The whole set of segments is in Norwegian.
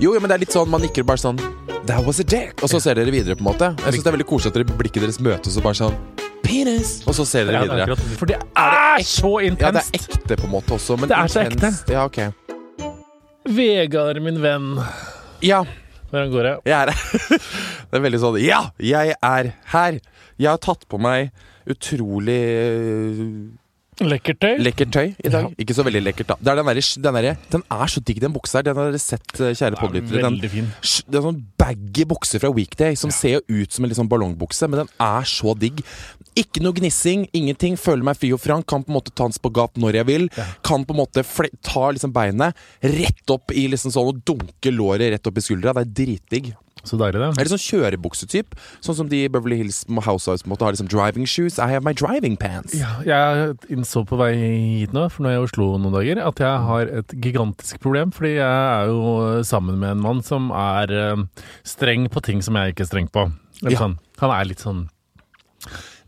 Jo, jo, men det er litt sånn man nikker bare sånn That was a dick. Og så ser dere videre, på en måte. Jeg synes det er veldig koselig at dere blikket deres møtes og bare sånn Penis! Og så ser dere Ja, er videre. akkurat- For det er så intenst. Ja, det er ekte på en måte også, men Det er så ekte. Ja, ok. Vegard, min venn. Ja, Hvordan går det? jeg er her. Det er veldig sånn Ja, jeg er her. Jeg har tatt på meg utrolig Lekkert tøy. Lekkert tøy i dag. Ja. Ikke så veldig lekkert, da. Det er den, der, den, der, den er så digg, den buksa her. Den har dere sett, eh, kjære podlyttere. Den, det er sånn baggy bukse fra Weekday som ser jo ut som en sånn ballongbukse, men den er så digg. Ikke noe gnissing, ingenting. Føler meg fri og frank. Kan på en måte ta en spagat når jeg vil. Kan på en måte ta liksom beinet rett opp i liksom sånn og dunke låret rett opp i skuldra. Det er dritdigg. Så deilig, det. Er litt sånn kjørebuksetyp. Sånn som de i Beverly Hills Housewives måtte ha liksom driving shoes. I have my driving pants. Ja, jeg innså på vei hit nå, for nå er jeg i Oslo noen dager, at jeg har et gigantisk problem. Fordi jeg er jo sammen med en mann som er eh, streng på ting som jeg ikke er streng på. Eller Ja. sånn. Han er litt sånn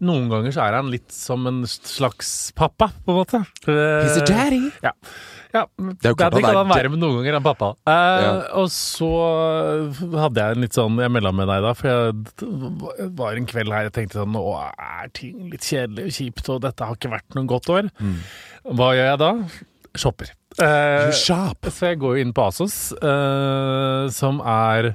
Noen ganger så er han litt som en slags pappa, på en måte. He's a daddy. Ja. Ja Det er jo klart det kan han være med noen ganger, han pappa. Eh, Ja. Og så hadde jeg en litt sånn Jeg melda med deg da, for jeg var en kveld her jeg tenkte sånn Nå er ting litt kjedelig og kjipt, og dette har ikke vært noe godt år. Hva gjør jeg da? Shopper. Eh, Mm. shop. så jeg går jo inn på Asos, eh, som er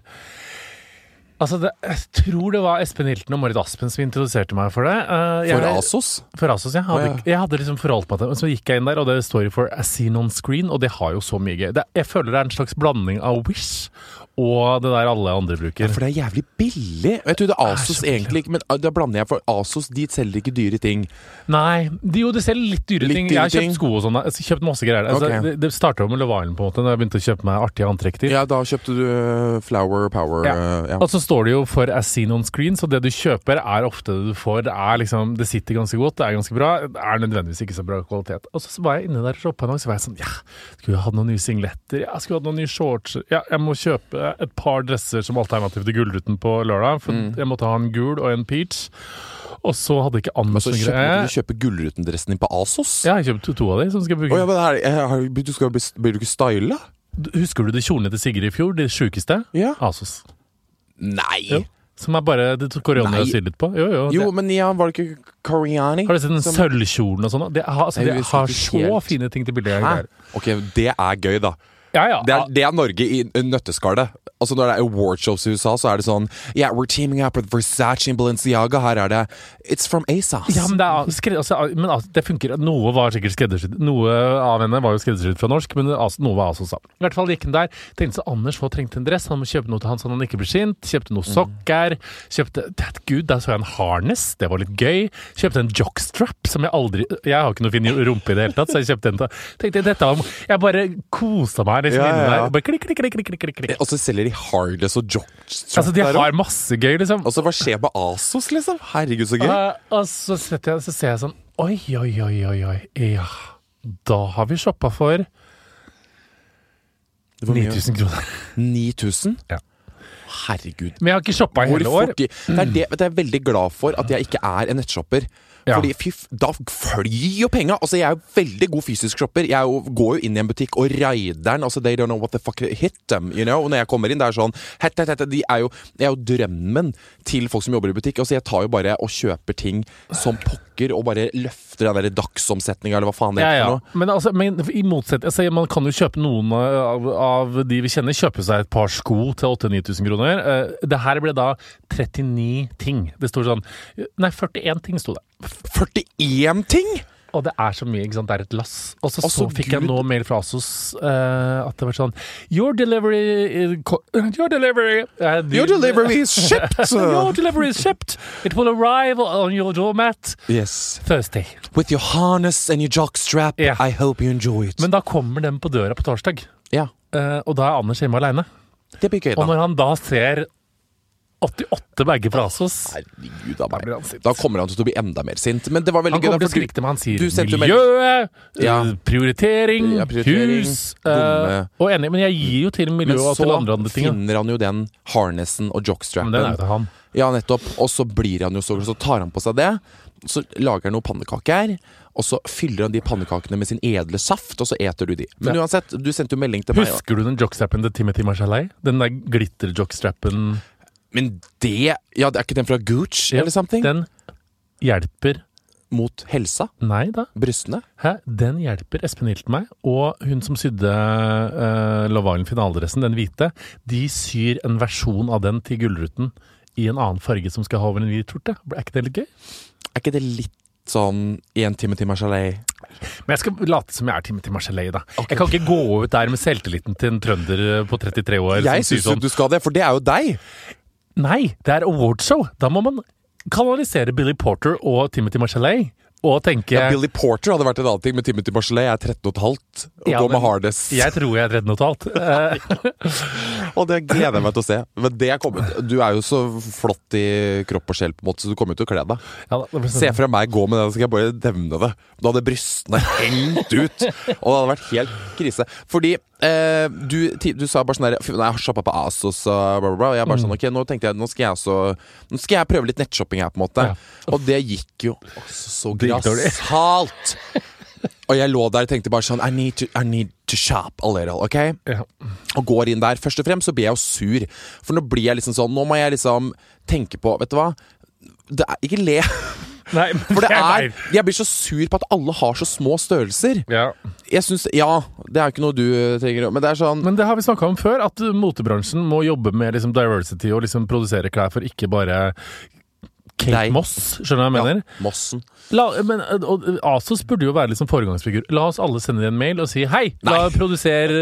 Altså, det, jeg tror det var Espen Hilton og Marit Aspen som introduserte meg for det. Eh, jeg, For Asos? For Asos, ja. Hadde, oh, ja. Jeg hadde liksom forholdt meg til det. Men så gikk jeg inn der, og det står for As Seen On Screen, og det har jo så mye gøy. Det, jeg føler det er en slags blanding av Wish og det der alle andre bruker. For det er jævlig billig. Jeg trodde Asos egentlig ikke Men ah, da blander jeg, for Asos de selger ikke dyre ting. Nei, de, jo, de selger litt dyre Litt ting. dyre Jeg har ting. kjøpt sko og sånn. Kjøpt masse greier. Altså. Det, det starta med Love Island, på en måte, da jeg begynte å kjøpe meg artige antrekk til. Ja, da kjøpte du uh, Flower Power. Ja. uh, ja. Og så står det jo for as seen on screen, så det du kjøper er ofte det du får. Det er liksom, det sitter ganske godt, det er ganske bra. Det er nødvendigvis ikke så bra kvalitet. Og så, så var jeg inne der og shoppa en dag, så var jeg sånn Ja, skulle jeg hatt noen nye singletter? Ja, skulle jeg hatt noen nye shorts? Ja, jeg må kjøpe et par dresser som alternativ til Gullruten på lørdag, for Mm. jeg måtte ha en gul og en peach. Og så hadde ikke Anders noen greie. måtte du kjøpe Gullruten-dressen din på Asos? Ja, jeg kjøpte to av de som skal bruke. Oh, ja, men her, jeg du skal bli, blir du ikke styla? Husker du de kjolene til Sigrid i fjor? De sjukeste? Ja. Asos. Nei! Jo. Som er bare det koreanere syr litt på. Jo, jo. Jo, men ja, var det ikke Koreani? har du sett den som- sølvkjolen og sånn? Det har, altså, det har så helt. fine ting til bildet. Ok, det er gøy, da. Ja, ja. Det er, det er Norge i nøtteskallet. Altså Når det er awardshows i USA, så er det sånn Yeah, we're teaming up with Versace and Balenciaga. Her er det It's from ASOS. Ja, men det, er, altså, men altså, det funker. Noe var sikkert skreddersydd. Noe av henne var jo skreddersydd fra norsk, men altså, noe var altså. I hvert fall gikk han der. Tenkte så Anders få trengte en dress. Han må kjøpe noe til han sånn han ikke blir sint. Kjøpte noe sokker. Kjøpte That Gud, der så jeg en harness. Det var litt gøy. Kjøpte en jockstrap som jeg aldri Jeg har ikke noe fin rumpe i det hele tatt, så jeg kjøpte en Tenkte dette var Jeg bare kosa meg liksom Ja, ja, ja, inne der. Bare klikk, klikk, klikk, klikk, klikk, klikk. Og så selger de Hardless og Jockstrap Altså, de har masse gøy, liksom. Og så hva skjer med Asos, liksom? Herregud, så gøy. Uh, og så, jeg, så ser jeg sånn Oi, oi, oi, oi, oi. Ja, da har vi shoppa for Det var mye. 9000 kroner. 9000? Ja. Herregud. Men jeg har ikke shoppa i hele år. det er det det er jeg er veldig glad for at jeg ikke er en nettshopper. Ja. Fordi fyf, Da flyr jo penga! Altså, jeg er jo veldig god fysisk shopper. Jeg jo, går jo inn i en butikk og raider den. Altså, they don't know what the fuck hit them. You know? Og når jeg kommer inn, det er sånn het, het, het, de er jo, Jeg er jo drømmen til folk som jobber i butikk. Altså, jeg tar jo bare og kjøper ting som pokker, og bare løfter den der dagsomsetninga, eller hva faen det Ja, er ja. noe. Men, altså, men i motsetning altså, Man kan jo kjøpe noen av, av de vi kjenner, kjøpe seg et par sko til 8000-9000 kroner. Eh, det her ble da 39 ting. Det står sånn Nei, 41 ting sto det. 41 ting! Og det er så mye, ikke sant. Det er et lass. Og så, så fikk jeg Gud. nå mail fra Asos uh, at det var sånn Your delivery Your delivery uh, Your delivery is shipped! Your delivery is shipped. It will arrive on your doormat yes. Thursday. With your harness and your jockstrap, yeah. I hope you enjoy it. Men da kommer den på døra på torsdag, ja, Uh, og da er Anders hjemme aleine. det blir gøy, Og når han da ser 88 bager fra Asos Herregud av meg. han. Da kommer han til å bli enda mer sint. Men det var veldig Han gøy. kommer da, til å skrike til meg. Han sier du sendte jo miljø, Ja. eh, prioritering, Ja, prioritering, hus eh, Og enig, men jeg gir jo til miljøet og til andre andre ting. Så finner han jo den harnessen og jockstrappen. Men jockstrappen. den er jo til han. Ja, nettopp. Og så blir han jo så Så tar han på seg det. Så lager han noen pannekaker. Og så fyller han de pannekakene med sin edle saft, og så eter du de. Men Ja. uansett, du sendte jo melding til meg. Husker du den jockstrappen til Timothy Marchalei? Den der glitter-jockstrappen. Men det Ja, det er ikke den fra Gooch eller something? Den hjelper Mot helsa? Nei da. Brystene? Hæ? Den hjelper Espen Hilton meg. Og hun som sydde uh, Love finaledressen, den hvite, de syr en versjon av den til Gullruten i en annen farge som skal ha over en hvit skjorte. Er ikke det litt gøy? Er ikke det litt sånn en time til Marchalet? Men jeg skal late som jeg er Timothy Marcellet, da. Jeg kan ikke gå ut der med selvtilliten til en trønder på 33 år. Jeg syns sånn, du skal det, for det er jo deg! Nei, det er awardshow. Da må man kanalisere Billy Porter og Timothy Marcellet Og tenke Ja, Billy Porter hadde vært en annen ting, men Timothy Marchalet er 13 15 og Ja, går med hardest. Jeg tror jeg er 13 og et halvt. Eh, Og det gleder jeg meg til å se. Men det er kommet. du er jo så flott i kropp og sjel, på en måte, så du kommer jo til å kle deg. ja, sånn- Se fra meg gå med den, så skal jeg bare nevne det. Da hadde brystene hengt ut. Og det hadde vært helt krise. Fordi eh, du, du sa bare sånn der Nei, Jeg har shoppa på Asos og bla, bla, bla. Og jeg bare sånn, ok, nå tenkte jeg nå skal jeg, også, nå skal jeg prøve litt nettshopping her, på en måte. Ja. Og det gikk jo også så grassat. Og jeg lå der og tenkte bare sånn I need to, I need to shop a little, ok? ja. og går inn der. Først og fremst så blir jeg jo sur. For nå blir jeg liksom sånn Nå må jeg liksom tenke på Vet du hva? Det er, ikke le. Nei, For det er. Jeg blir så sur på at alle har så små størrelser. Ja. Jeg synes, Ja, det er ikke noe du trenger å Men det er sånn Men det har vi snakka om før, at motebransjen må jobbe med liksom diversity og liksom produsere klær for ikke bare Kate Nei. Moss, skjønner du hva jeg mener? ja, Mossen. La, men, og, Asos burde jo være liksom foregangsfigur. La oss alle sende en mail og si hei, la produsere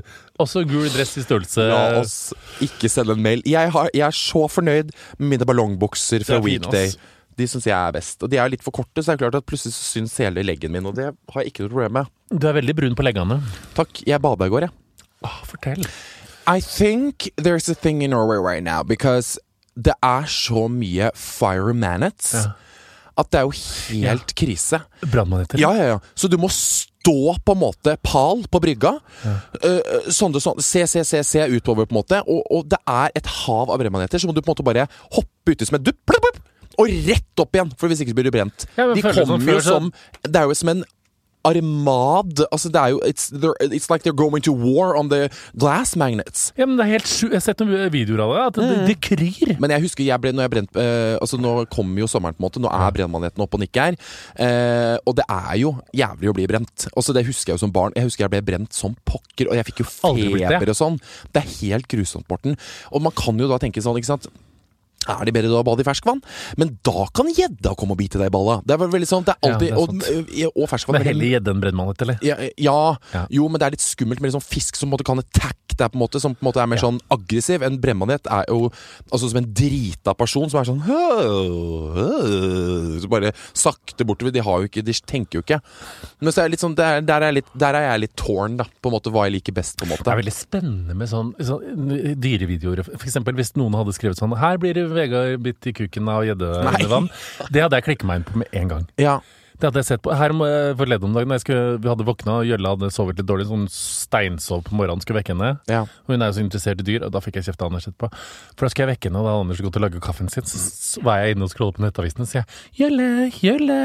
uh, også gul dress i størrelse La oss ikke sende en mail. Jeg, har, jeg er så fornøyd med mine ballongbukser fra Weekday. ass. De syns jeg er best. Og de er litt for korte, så det er klart at plutselig syns hele leggen min, og det har jeg ikke noe problem med. Du er veldig brun på leggene. Takk. Jeg bada i går, jeg. Åh, fortell. I think there's a thing in Norway right now because det er så mye fire manets Ja. at det er jo helt krise. Brannmaneter. Ja, ja, ja. Så du må stå på en måte pal på brygga. Uh, sånn, sånn, se, se, se, se utover, på en måte. Og, og det er et hav av brannmaneter, så må du på en måte bare hoppe uti som et dupp, og rett opp igjen, for hvis ikke så blir det brent. Ja, De kommer jo som Det er jo som en armad Altså, det er jo It's, it's like they're going to war on the glass magnets. Ja, men det er helt sju... Jeg har sett noen videoer av det. At det, det kryr. Men jeg husker jeg ble, når jeg brent eh, Altså Nå kommer jo sommeren, på en måte. Nå er brennmaneten oppe og nikker. Eh, og det er jo jævlig å bli brent. Også Det husker jeg jo som barn. Jeg husker jeg ble brent som pokker, og jeg fikk jo feber og sånn. Det er helt grusomt, Morten. Og man kan jo da tenke sånn, ikke sant er det bedre da å bade i ferskvann? Men da kan gjedda komme og bite deg i balla. Det er veldig sånn, det er Ja, alltid det er og, sant. og, ferskvann Det er heller gjedde enn brennmanet, eller? ja, ja, Ja. jo, men det er litt skummelt med litt sånn fisk som måte kan attack deg, på en måte, som på en måte er mer sånn aggressiv. En brennmanet er jo altså som en drita person som er sånn hø, hø, Så bare sakte bortover. De har jo ikke, de tenker jo ikke. Men så er det litt sånn, der, der, er jeg litt, der er jeg litt torn, da. På en måte hva jeg liker best, på en måte. Det er veldig spennende med sånn, sånn dyrevideoer. For eksempel hvis noen hadde skrevet sånn Her blir Vegard bitt i kuken av gjeddevann. Det hadde jeg klikket meg inn på med en gang. Ja. Det hadde jeg sett på Her forleden om dagen, da jeg skulle, vi hadde våkna, og Jølle hadde sovet litt dårlig, sånn steinsov på morgenen, skulle vekke henne. Ja. Og hun er jo så interessert i dyr, og da fikk jeg kjeft av Anders etterpå. For da skal jeg vekke henne, og da hadde Anders gått og laga kaffen sin. Så, var jeg inne og scrollet på nettavisen, og sier jeg Jølle, Jølle.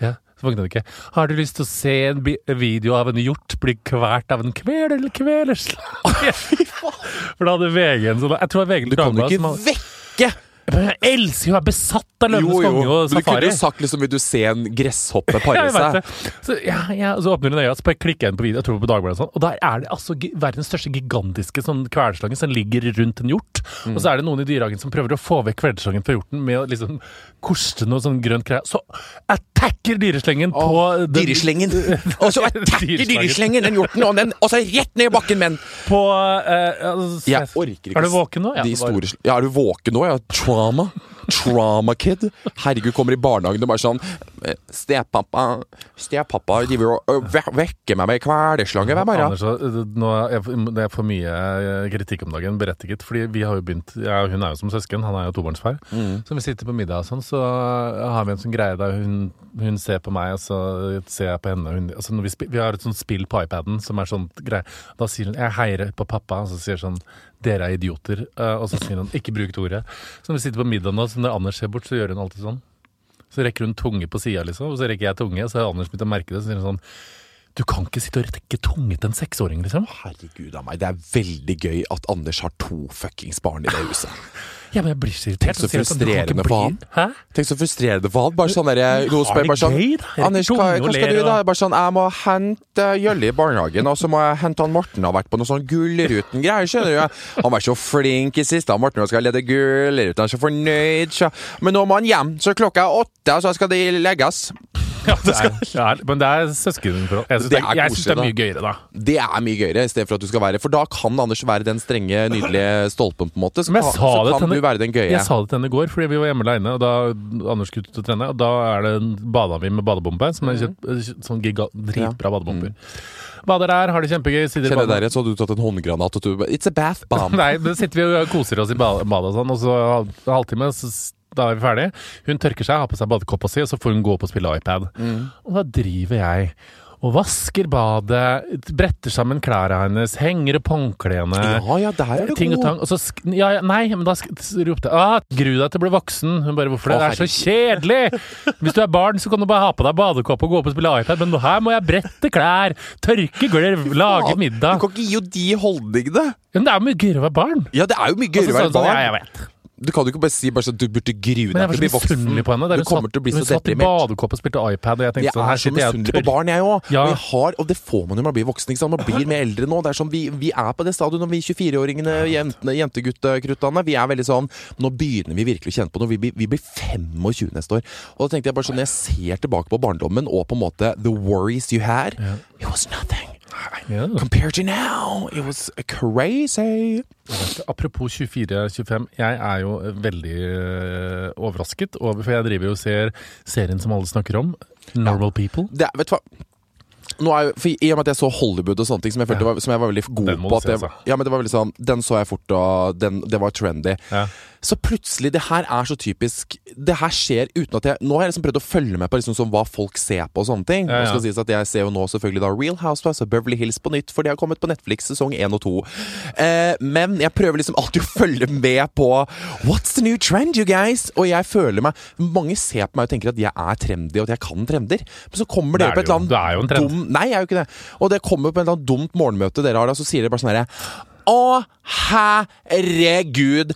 Ja, så våkna hun ikke. Har du lyst til å se en video av en hjort bli kvert av en kvel eller kvelerslag? For da hadde VG en sånn Jeg tror VG Du kan jo ikke vekke Men Jeg elsker jeg er besatt av Løvenes konge og safari. du kunne jo sagt liksom Vil du se en gresshoppe pare seg? Så, ja, ja, så åpner hun øya, så klikker jeg inn på video, jeg tror på Dagbladet og sånn, og der er det altså verdens største gigantiske sånn kvelslange som ligger rundt en hjort. Mm. Og så er det noen i dyrehagen som prøver å få vekk kvelslangen fra hjorten med å liksom koste noe sånn grønt greie. Så attacker dyreslengen på Åh, den- Dyreslengen. Og så attacker dyreslengen den hjorten, og, den, og så rett ned i bakken med den. På eh, altså, Jeg orker ikke Er du våken nå? Ja, de store, ja, er du våken nå? Ja, trauma. Trauma kid. Herregud, kommer i barnehagen og bare sånn eh, Stepappa Stepappa driver og ve- vekker meg med ei kvelerslange hver morgen. Anders, nå, jeg, det er for mye eh, kritikk om dagen, berettiget. Fordi vi har jo begynt jeg, Hun er jo som søsken, han er jo tobarnsfar. Mm. Så vi sitter på middag og sånn, så har vi en sånn greie der hun, hun ser på meg, og så ser jeg på henne. Hun, altså vi, vi har et sånt spill på iPaden som er sånn greie. Da sier hun 'jeg heier på pappa', og så sier hun sånn 'dere er idioter'. Eh, og så sier hun 'ikke bruk det ordet'. Så når vi sitter på middag nå, så når Anders ser bort, så gjør hun alltid sånn. Så rekker hun tunge på sida, liksom, og så rekker jeg tunge, og så har Anders begynt å merke det. Så sier hun sånn Du kan ikke sitte og rekke tunge til en seksåring, liksom. Herregud av meg, det er veldig gøy at Anders har to fuckings barn i det huset. Ja, men jeg blir så irritert. Tenk så frustrerende for han. Hæ? Tenk så frustrerende for han. Bare sånn der, noen har spør bare sånn gøy, Anders, hva, hva skal du og- Bare sånn, jeg må hente Jølle i barnehagen, og så må jeg hente han Morten. Har vært på noe sånn Gullruten-greier, skjønner du. Han var så flink i siste, han Morten, skal lede Gullruten. Han er så fornøyd. Så. Men nå må han hjem, så klokka er åtte, så skal de legges. Ja, det er, men det er søskenforhold. Jeg syns Det det, er synes det er mye gøyere, da. Det er mye gøyere, i stedet for at du skal være For da kan Anders være den strenge, nydelige stolpen, på en måte. Så, Men jeg kan- sa så det kan henne- du være den gøye. Jeg sa det til henne i går, fordi vi var hjemme aleine, og da Anders skulle ut og trene. Og da er det bada vi med badebombe, som er Mm. kjøpt, sånn giga, dritbra badebomber. Bader der, har det kjempegøy. Sitter Kjenner dere, så hadde du tatt en håndgranat og du It's a bath bomb. Nei, da sitter vi og koser oss i ba- badet og sånn, og så halvtime, så da er vi ferdige. Hun tørker seg, har på seg badekåpa si, og så får hun gå opp og spille iPad. Mm. Og da driver jeg og vasker badet, bretter sammen klærne hennes, henger opp håndklærne. Ja, ja, der er du Ting og god. tang. Og så sk ja, ja, nei, men da sk ropte jeg ah, 'Gru deg til å bli voksen'. Hun bare 'Hvorfor det? Å, Det er så kjedelig!' Hvis du er barn, så kan du bare ha på deg badekåpe og gå opp og spille iPad, men her må jeg brette klær, tørke gulv, lage middag. Du kan ikke gi jo de holdningene. Men det er jo mye gøyere å være barn. Ja, det er jo mye Og gøyere å være barn. sånn, barn. ja, jeg vet. Du kan jo ikke bare si bare sånn du burde grue Men jeg deg til å bli var så voksen. misunnelig på henne. Du hun kommer til å bli hun så satt i deprimert. badekåpe og spilte iPad, og jeg tenkte Jeg sånn er her så sitter jeg og misunnelig på barn, jeg òg. Ja. Og, og det får man jo når man blir voksen. Ikke sant? Man blir mer eldre nå. Det er sånn, vi, vi er på det stadiet når vi 24-åringene, jentene, jenteguttekruttene. Vi er veldig sånn Nå begynner vi virkelig å kjenne på noe. Vi, vi blir 25 neste år. Og da tenkte jeg bare sånn, når jeg ser tilbake på barndommen og på en måte the worries you had, it was nothing. Ja. Compared to now, it was crazy. Apropos 24-25, jeg er jo veldig øh, overrasket over For jeg driver jo og ser serien som alle snakker om, Normal People. Det, vet du hva? Er for I og med at jeg så Hollywood og sånne ting, som jeg, følte Ja. var, som jeg var veldig god på se, jeg, altså. Ja, men det var veldig sånn Den så jeg fort, og den, det var trendy. Ja. Så plutselig, det her er så typisk Det her skjer uten at jeg Nå har jeg liksom prøvd å følge med på liksom sånn hva folk ser på og sånne ting. Ja, ja. Skal sies at Jeg ser jo nå selvfølgelig da Real Housewives og Beverly Hills på nytt, for de har kommet på Netflix sesong 1 og 2. Eh, men jeg prøver liksom alltid å følge med på What's the new trend, you guys? Og jeg føler meg Mange ser på meg og tenker at jeg er trendy, og at jeg kan trender. Men så kommer dere er på et eller er annet dum Nei, jeg er jo ikke det. Og det kommer på et eller annet dumt morgenmøte dere har, da, så sier dere bare sånn herre Å, herregud!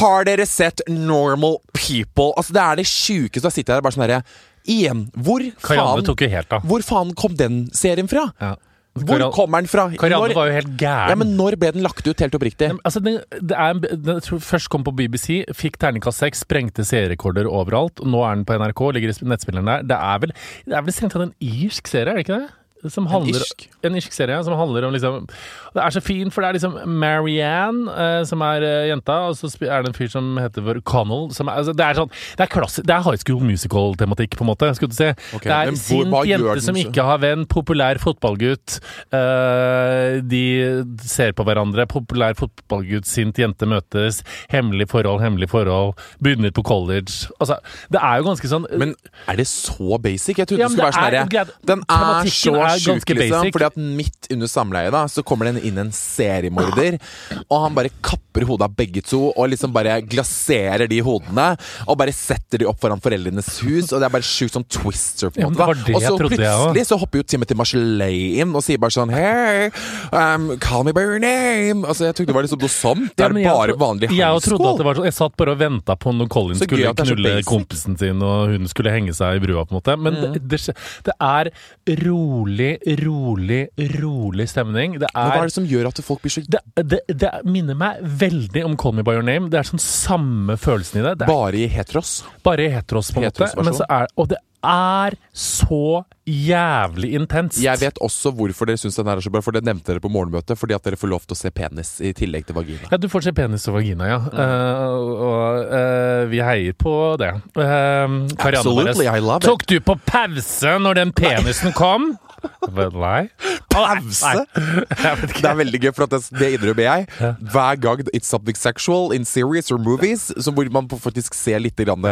Har dere sett Normal People? Altså, det er det sjukeste. Da sitter jeg der bare sånn herre Igjen, hvor faen tok jo helt. Hvor faen kom den serien fra? Ja. Hvor kommer den fra? Karianne Når- var jo helt gæren. ja, men når ble den lagt ut, helt oppriktig? Altså, det, det er, en- den, jeg tror først kom på BBC, fikk terningkast seks, sprengte seerrekorder overalt. Nå er den på NRK, ligger i nettspilleren der. Det er vel, det er vel strengt tatt en irsk serie, er det ikke det? Som handler, irsk? En irsk serie som handler om liksom Det er så fint, for det er liksom Marianne eh, som er eh, jenta, og så er det en fyr som heter Connell. Som er, altså, det er sånn Det er klassi- Det er high school musical-tematikk, på en måte. Skulle du si. Okay, det er sint jente som ikke har venn, populær fotballgutt. eh, de ser på hverandre. Populær fotballgutt, sint jente møtes. Hemmelig forhold, hemmelig forhold. Begynner på college. Altså, det er jo ganske sånn Men er det så basic? Jeg trodde Ja, det skulle være sånn er- herre. Den er så er sjuk, ganske liksom. basic. Fordi at midt under samleie da Så kommer det inn en seriemorder, og han bare kapper hodet av begge to og liksom bare glaserer de hodene. Og bare setter de opp foran foreldrenes hus, og det er bare sjukt sånn twister. på en Ja, måte det Og så jeg jeg plutselig så hopper jo Timothy Marcelay inn og sier bare sånn Hey, um, call me by your name. Altså Jeg trodde det var liksom noe sånt. Det er ja, jeg bare vanlig Jeg high også trodde at det var sånn Jeg satt bare og venta på når Colin Så skulle knulle kompisen sin, og hun skulle henge seg i brua, på en måte. Men Mm. det, det, det er rolig, rolig, rolig stemning. Det er, hva er det som gjør at folk blir så det, det, det minner meg veldig om Call Me By Your Name. Det er sånn samme følelsen i det. Det er Bare i heteros? bare i heteros, på en måte. Men så er, og det er så jævlig intenst. Jeg vet også hvorfor dere syns den er så bra, for det nevnte dere på morgenmøtet. Fordi at dere får lov til å se penis i tillegg til vagina. Ja, du får se penis og vagina, ja. Mm. Uh, og uh, vi heier på det. Uh, Absolutely, I love it. Tok du på pause når den penisen kom? Vel, nei. Pause? Det er veldig gøy, for det, det innrømmer jeg. Hver gang it's something sexual in series or movies, så hvor man faktisk ser litt grann,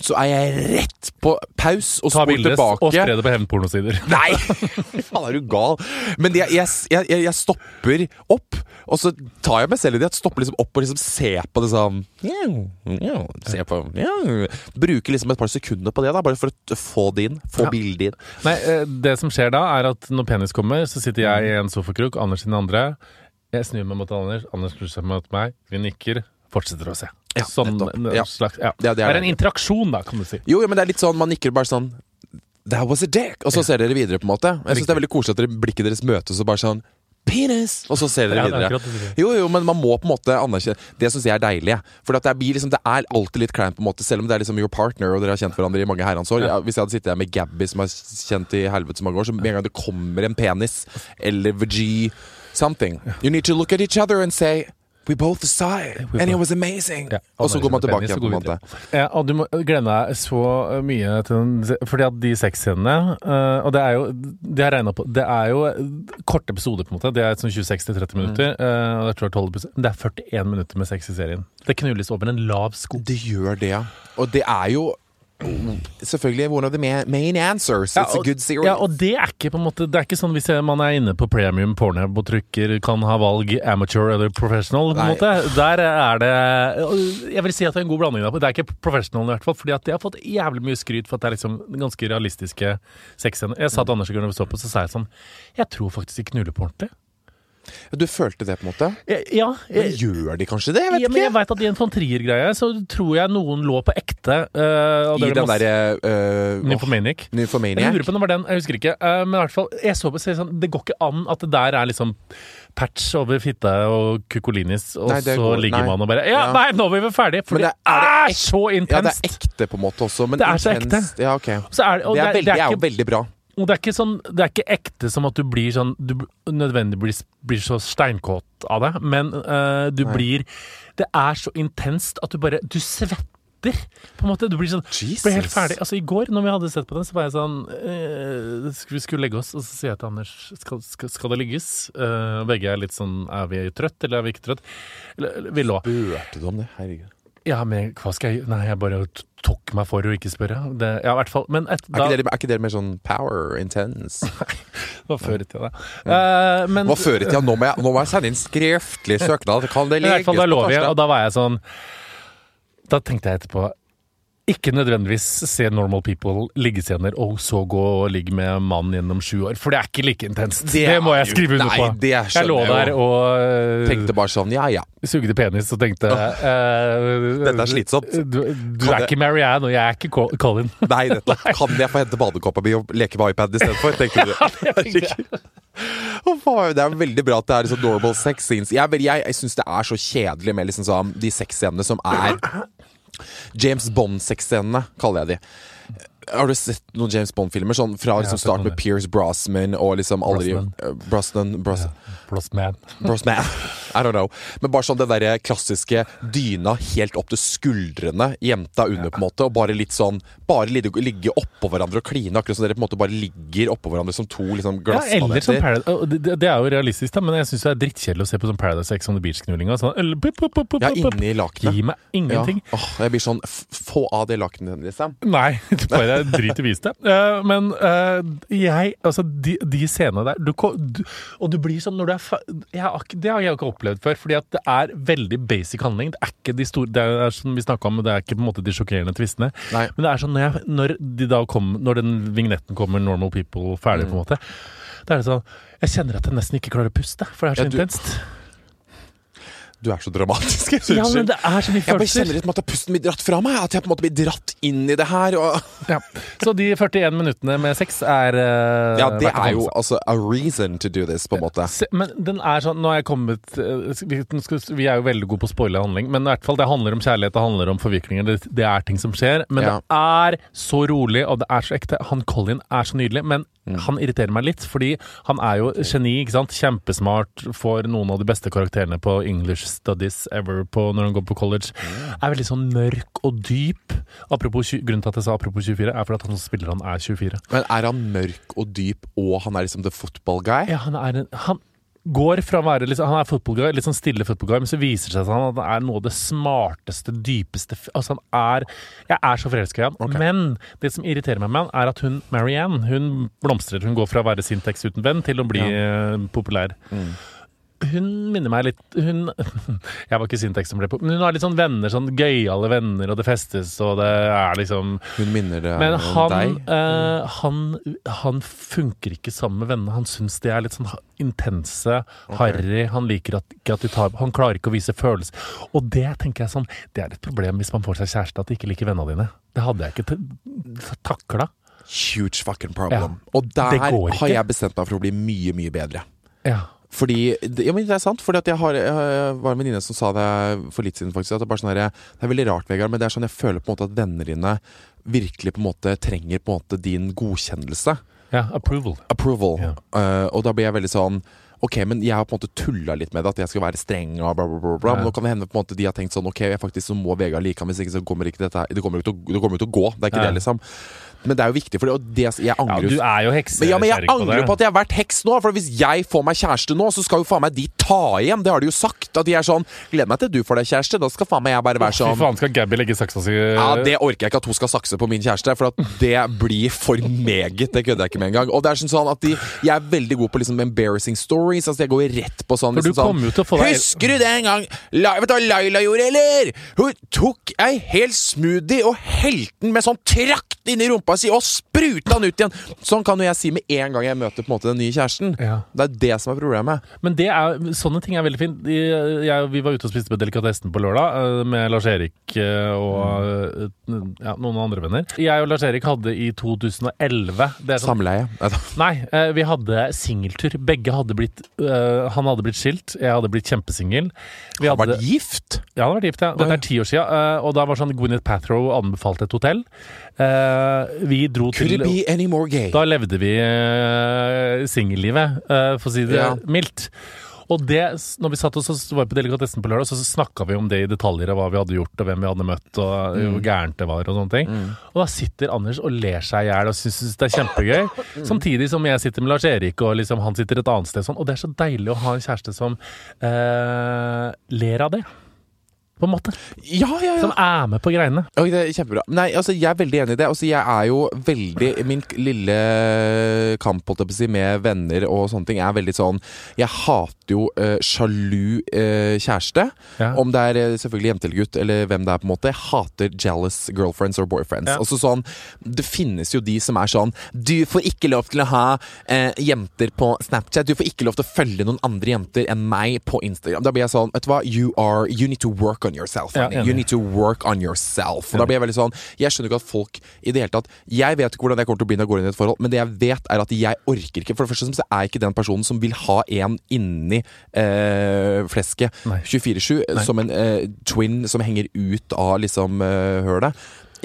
så er jeg rett på pause og spor tilbake. og spre det på hevnpornosider. Nei! Faen, er du gal? Men jeg, jeg, jeg, jeg stopper opp, og så tar jeg meg selv i det. Jeg stopper liksom opp og liksom ser på det sånn ja, ja, på. Bruker liksom et par sekunder på det, da bare for å få det inn. Få Ja. bildet inn. Nei, eh, det som skjer da, er at når penis kommer, så sitter jeg i en sofakrok, Anders i den andre. Jeg snur meg mot Anders, Anders snur seg mot meg. Vi nikker, fortsetter å se. Ja, sånn nettopp. Ja. slags ja. Det det, er en interaksjon, da, kan du si. Jo, jo, men det er litt sånn, man nikker bare sånn That was a dick! Og så ser dere videre, på en måte. Jeg syns det er veldig koselig at dere, blikket deres møtes og bare sånn Penis! Og så ser dere er videre. Jo, jo, men man må på en måte anerkjenne Det syns jeg er deilig. For det, blir liksom, det er alltid litt kleint, på en måte selv om det er liksom your partner, og dere har kjent hverandre i mange herrens år. Ja, hvis jeg hadde sittet her med Gabby, som har kjent i helvete så mange år, så med en gang det kommer en penis, eller VG, something You need to look at each other and say We both saw it, and it was amazing. Ja, og så går man tilbake igjen, på en måte. Ja, og du må glede deg så mye til den Fordi at de sexscenene uh, Og det er jo Det har regna på Det er jo korte episoder, på en måte. Det er sånn 26-30 minutter. Mm. Uh, jeg tror det er 12 episoder. Det er 41 minutter med sex i serien. Det knulles over en lav sko. Det gjør det, ja. Og det er jo selvfølgelig one of the main answers. It's a og, good series. ja, og det er ikke på en måte Det er ikke sånn hvis man er inne på premium Pornhub og trykker kan ha valg amateur eller professional. på en måte Der er det Jeg vil si at det er en god blanding. Det er ikke professional i hvert fall, fordi at de har fått jævlig mye skryt for at det er liksom ganske realistiske sexscener. Jeg sa til Anders og Gunnar vi så på, så sa jeg sånn Jeg tror faktisk de knuller på ordentlig. Du følte det, på en måte? Ja. Ja, Men eh, gjør de kanskje det? Jeg vet ja, men jeg ikke. vet at i en sånn triergreie så tror jeg noen lå på ekte. Uh, I er den derre uh, Nymphomaniac. Jeg lurer på om det var den, jeg husker ikke. Uh, men i hvert fall, jeg så på så sånn, det går ikke an at det der er liksom patch over fitte og kukolinis, og Nei, så går- ligger nei. man og bare Ja, Ja. nei, nå er vi ferdige! ferdig! For det, det- er er, så Ja, det er ekte på en måte også, men Det er så ekte. Ja, okay. Så er det, Det er, det, veldig, er er jo ikke, veldig bra. Og det er ikke sånn Det er ikke ekte som at du blir sånn Du nødvendigvis blir så steinkåt av det, men uh, du Nei. blir Det er så intenst at du bare Du svetter! På en måte, Du blir sånn Jesus. Blir helt ferdig. Altså I går når vi hadde sett på den, så var jeg sånn eh, Vi skulle legge oss, og så sier jeg til Anders Skal, skal, skal det ligges? Uh, begge er litt sånn Er vi trøtt, eller er vi ikke trøtt? Vi lå. Spurte du om det? Herregud. Ja, men hva skal jeg Nei, jeg bare tok meg for å ikke spørre. Det, ja, i hvert fall. Men et, Er ikke, dere, er ikke dere mer sånn power intense? det var før i tida, da. Eh, men, Hva før i tida? Nå må jeg, nå må jeg sende inn skriftlig søknad. Kan det legges fall, da på torsdag? og da var jeg sånn Da tenkte jeg etterpå ikke nødvendigvis se Normal People liggescener og så gå og ligge med mannen gjennom sju år, for det er ikke like intenst. Det, Det må jeg skrive under nei, på. det jeg lå der og øh, Tenkte bare sånn, ja ja. sugde penis og tenkte uh, Dette er slitsomt. Du, du er det- ikke Marianne, og jeg er ikke Colin. Nei, dette, kan jeg få hente badekåpa mi og leke med iPad istedenfor? Tenker du det? tenkte Å, faen, Det er veldig bra at det er så normal sex scenes. Jeg, jeg, jeg syns det er så kjedelig med liksom sånn, de sexscenene som er James Bond-sexscenene, kaller jeg de. Har du sett noen James Bond-filmer? Sånn Fra liksom ja, start med Pierce Brosnan og liksom aldri Brosnan. Brosman Brosnan, Bros, Brosman. Brosnan. I don't know. Men bare sånn det derre klassiske dyna helt opp til skuldrene, jenta under, på en måte, og bare litt sånn Bare ligge, ligge oppå hverandre og kline, akkurat som dere på en måte bare ligger oppå hverandre som to liksom Ja, sånn glassmaneter. Ja, det, det er jo realistisk, da, men jeg syns det er drittkjedelig å se på sånn Paradise X on the Beach-knullinga. Sånn, Ja, inni lakenet. Gi meg Ja. ingenting. Åh, jeg blir sånn Få av det lakenet, liksom. Nei, bare drit i vis det. Eh, men eh, jeg Altså, de, de scenene der du, Og du blir sånn når du er jeg Det har jeg ikke opplevd før, fordi at det er veldig basic handling. Det er ikke de store Det er som vi om, det er ikke på en måte de sjokkerende tvistene. Nei. Men det er sånn når, jeg, når de kom, Når den vignetten kommer, Normal People, ferdig, på en måte, da er det sånn Jeg kjenner at jeg nesten ikke klarer å puste, for det er så Ja, intenst. Du er så dramatisk. Jeg Ja, men det er så mye Jeg bare kjenner at pusten blir dratt fra meg. At jeg på en måte blir dratt inn i det her. Og... Ja. Så de 41 minuttene med sex er uh, Ja, det er jo altså a reason to do this, på en måte. Se, men den er sånn Nå er jeg kommet eh, vi, vi er jo veldig gode på å spoile handling, men i hvert fall det handler om kjærlighet, det handler om forviklinger, det, det er ting som skjer. Men Ja. det er så rolig, og det er så ekte. Han Colin er så nydelig, men Mm. han irriterer meg litt, fordi han er jo geni, ikke sant. Kjempesmart, får noen av de beste karakterene på English studies ever på, når han går på college. Mm. Er veldig sånn mørk og dyp. Apropos, grunnen til at jeg sa apropos 24, er fordi at han som spiller han er 24. Men er han mørk og dyp, og han er liksom the football guy? Ja, han er en Han går fra å være sånn- Han er footballguy, litt sånn stille footballguy, men så viser det seg at han er noe av det smarteste, dypeste Altså, han er Jeg er så forelska i han. Okay. Men det som irriterer meg med han, er at hun Marianne, hun blomstrer. Hun går fra å være Sintex uten venn til å bli eh, populær. Mm. Hun minner meg litt Hun Jeg var ikke Sintex som ble på, men hun har litt sånn venner, sånn gøyale venner, og det festes, og det er liksom Hun minner det men om han, deg? eh, han, han funker ikke sammen med vennene. Han syns de er litt sånn intense, harry. Han liker at, ikke at de tar Han klarer ikke å vise følelser. Og det tenker jeg sånn Det er et problem hvis man får seg kjæreste, at de ikke liker vennene dine. Det hadde jeg ikke takla. Huge fucking problem. Ja. Og der har jeg bestemt meg for å bli mye, mye bedre. Ja. Fordi, ja, men det er sant, fordi at jeg, har, jeg var en venninne som sa det for litt siden faktisk, at det er bare sånn her, det er veldig rart, Vegard, men det er sånn jeg føler på en måte at vennene dine virkelig på en måte trenger på en måte din godkjennelse. ja approval. Approval. Ja. Uh, og da blir jeg veldig sånn Ok, men jeg har på en måte tulla litt med det, at jeg skal være streng og bla, bla, bla. bla. Men nå kan det hende på en måte de har tenkt sånn Ok, jeg faktisk så må Vegard like ham, hvis ikke så kommer ikke dette her det kommer jo til å gå. Det er ikke Ja. det, liksom. Men det er jo viktig, for det, og det, jeg Ja, angrer du er jo heks. men, ja, men jeg angrer på på at jeg har vært heks nå. For hvis jeg får meg kjæreste nå, så skal jo faen meg de ta igjen. Det har de jo sagt. At de er sånn Gleder meg til du får deg kjæreste. Da skal faen meg jeg bare være Fy sånn faen, skal Gabby legge saksa si ja, Det orker jeg ikke at hun skal sakse på min kjæreste, for at det blir for meget. Det kødder jeg ikke med engang. Og det er sånn sånn at de, Jeg er veldig god på liksom embarrassing stories. Altså Jeg går rett på sånn, liksom sånn kommer jo til å få deg Husker du det en gang La, Vet du hva Laila gjorde, eller? Hun tok ei hel smoothie og helte den med sånn trakt inni i rumpa si og spruta den ut igjen! Sånn kan jo jeg si med en gang jeg møter på en måte den nye kjæresten. Ja. Det er det som er problemet. Men det er, sånne ting er veldig fint. Jeg, vi var ute og spiste på Delikatessen på lørdag eh, med Lars-Erik eh, og eh, ja, noen andre venner. Jeg og Lars-Erik hadde i 2011 det er sånn, Samleie. Nei, vi hadde singeltur. Begge hadde blitt eh, Han hadde blitt skilt, jeg hadde blitt kjempesingel. Vi Har hadde- vært gift? Ja, han hadde vært gift, ja. Dette er ti år siden. og da var sånn Gwyneth Pathrow anbefalte et hotell. Eh, vi dro Could til it be any more gay? Da levde vi uh, singellivet, eh, for å si det Ja. mildt. Og det, når vi satt oss og var på Delikatessen på lørdag, så snakka vi om det i detaljer av hva vi hadde gjort, og hvem vi hadde møtt, og Mm. hvor gærent det var, og sånne ting. Og da sitter Anders og ler seg i hjel og syns det er kjempegøy. Mm. Samtidig som jeg sitter med Lars Erik, og liksom han sitter et annet sted sånn. Og det er så deilig å ha en kjæreste som eh, ler av det. På en måte. Ja, ja, ja. Som er med på greiene. Okay, det er kjempebra. Nei, altså, jeg er veldig enig i det. Altså, jeg er jo veldig Min lille kamp si, med venner og sånne ting er veldig sånn Jeg hater jo uh, sjalu uh, kjæreste. Ja. Om det er eh, selvfølgelig jente eller gutt, eller hvem det er. på en måte Jeg hater jealous girlfriends or boyfriends. Ja. Altså sånn Det finnes jo de som er sånn Du får ikke lov til å ha uh, jenter på Snapchat. Du får ikke lov til å følge noen andre jenter enn meg på Instagram. Da blir jeg sånn Vet du hva? You are You need to work on yourself. Ja, you need to work on yourself. Og da blir jeg veldig sånn Jeg skjønner ikke at folk i det hele tatt Jeg vet ikke hvordan jeg kommer til å bli når jeg går inn i et forhold, men det jeg vet, er at jeg orker ikke For det første så er jeg ikke den personen som vil ha en inni eh, flesket 24-7, som en eh, twin som henger ut av liksom eh, hølet.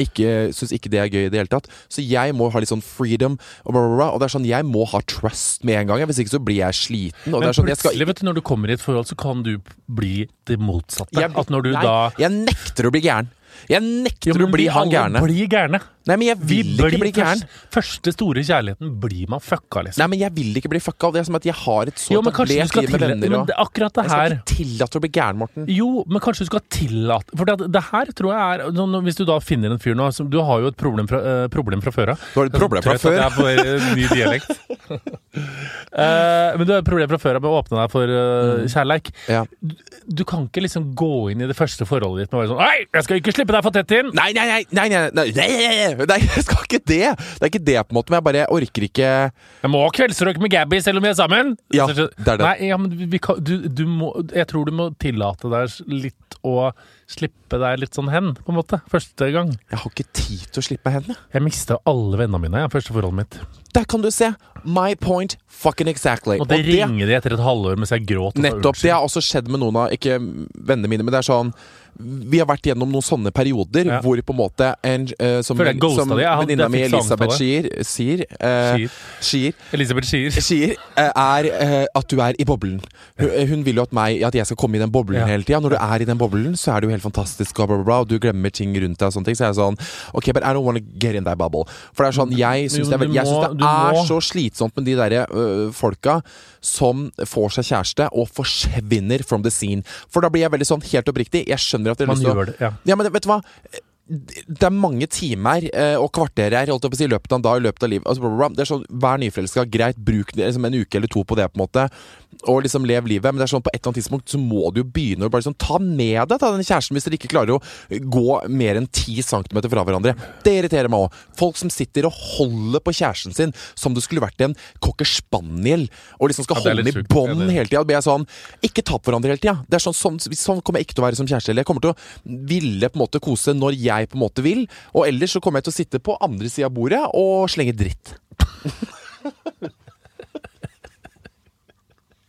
Ikke, Syns ikke det er gøy i det hele tatt. Så jeg må ha litt sånn freedom. Og, bla, bla, bla. og det er sånn, jeg må ha trust med en gang. Hvis ikke så blir jeg sliten. Men er sånn, jeg skal vet du, når du kommer i et forhold, så kan du bli det motsatte. jeg, at når du nei, da Jeg nekter å bli gæren. Jeg nekter Jo, å bli han gærne. blir gærne. Nei, men jeg Vi vil ikke bli gæren. først, første store kjærligheten blir man fucka, liksom. Nei, men jeg vil ikke bli fucka. Det er som at jeg har et så etablert liv med venner. Og, det, akkurat det jeg skal her ikke tillate å bli gæren, Morten. Jo, men kanskje du skal tillate For det, det her tror jeg er sånn, Hvis du da finner en fyr nå Du har jo et problem fra, uh, problem fra før av. Du har et problem fra før. Jeg jeg får uh, ny dialekt. uh, men du har et problem fra før av med å åpne deg for uh, kjærleik. Ja. Du, du kan ikke liksom gå inn i det første forholdet ditt med å være sånn Hei, jeg skal ikke slippe deg for tett inn! Nei, nei, nei, nei, nei, nei, nei, nei, jeg skal ikke det! Det er ikke det, på en måte, men jeg bare orker ikke Jeg må ha kveldsrøyk med Gabby selv om vi er sammen! Ja, det er det. Nei, ja, men vi, kan, du, du må, jeg tror du må tillate deg litt å slippe deg litt sånn hen, på en måte. Første gang. Jeg har ikke tid til å slippe hen, Jeg mista alle vennene mine, i første forholdet mitt. Der kan du se! My point fucking exactly. Og det ringer de etter et halvår mens jeg gråt. Nettopp. Det har også skjedd med noen av Ikke vennene mine, men det er sånn Vi har vært gjennom noen sånne perioder Ja. hvor på en måte en, uh, Som, som venninna mi Elisabeth Skier sier, sier, eh, Skier. Elisabeth Schier. Skier uh, er eh, at du er i boblen. Hun, eh, hun vil jo at, meg, at jeg skal komme i den boblen Ja. hele tida. Når du er i den boblen, så er det jo helt fantastisk, og, bla, bla, bla, og du glemmer ting rundt deg. og sånne ting Så er jeg sånn Ok, but I don't wanna get in that bubble. For det er sånn Jeg syns det, er, jeg synes det er så slitsomt med de derre folka som får seg kjæreste og forsvinner from the scene. For da blir jeg veldig sånn helt oppriktig. Jeg skjønner at de har Man lyst til å det, ja. ja, men vet du hva? Det er mange timer eh, og kvarterer holdt jeg på å si, i løpet av en dag i løpet av livet. Altså. Det er sånn, Vær nyforelska, greit, bruk liksom, en uke eller to på det. på en måte Og liksom lev livet. Men det er sånn på et eller annet tidspunkt så må du jo begynne å bare liksom ta med deg ta den kjæresten hvis dere ikke klarer å gå mer enn 10 cm fra hverandre. Det irriterer meg òg. Folk som sitter og holder på kjæresten sin som det skulle vært en cocker spaniel, og liksom skal Ja, holde den i bånd hele tida. Be jeg sånn Ikke ta på hverandre hele tida. Det er sånn, sånn, sånn kommer jeg ikke til å være som kjæreste. Jeg kommer til å ville på en måte kose når jeg på en måte vil. Og ellers så kommer jeg til å sitte på andre sida av bordet og slenge dritt.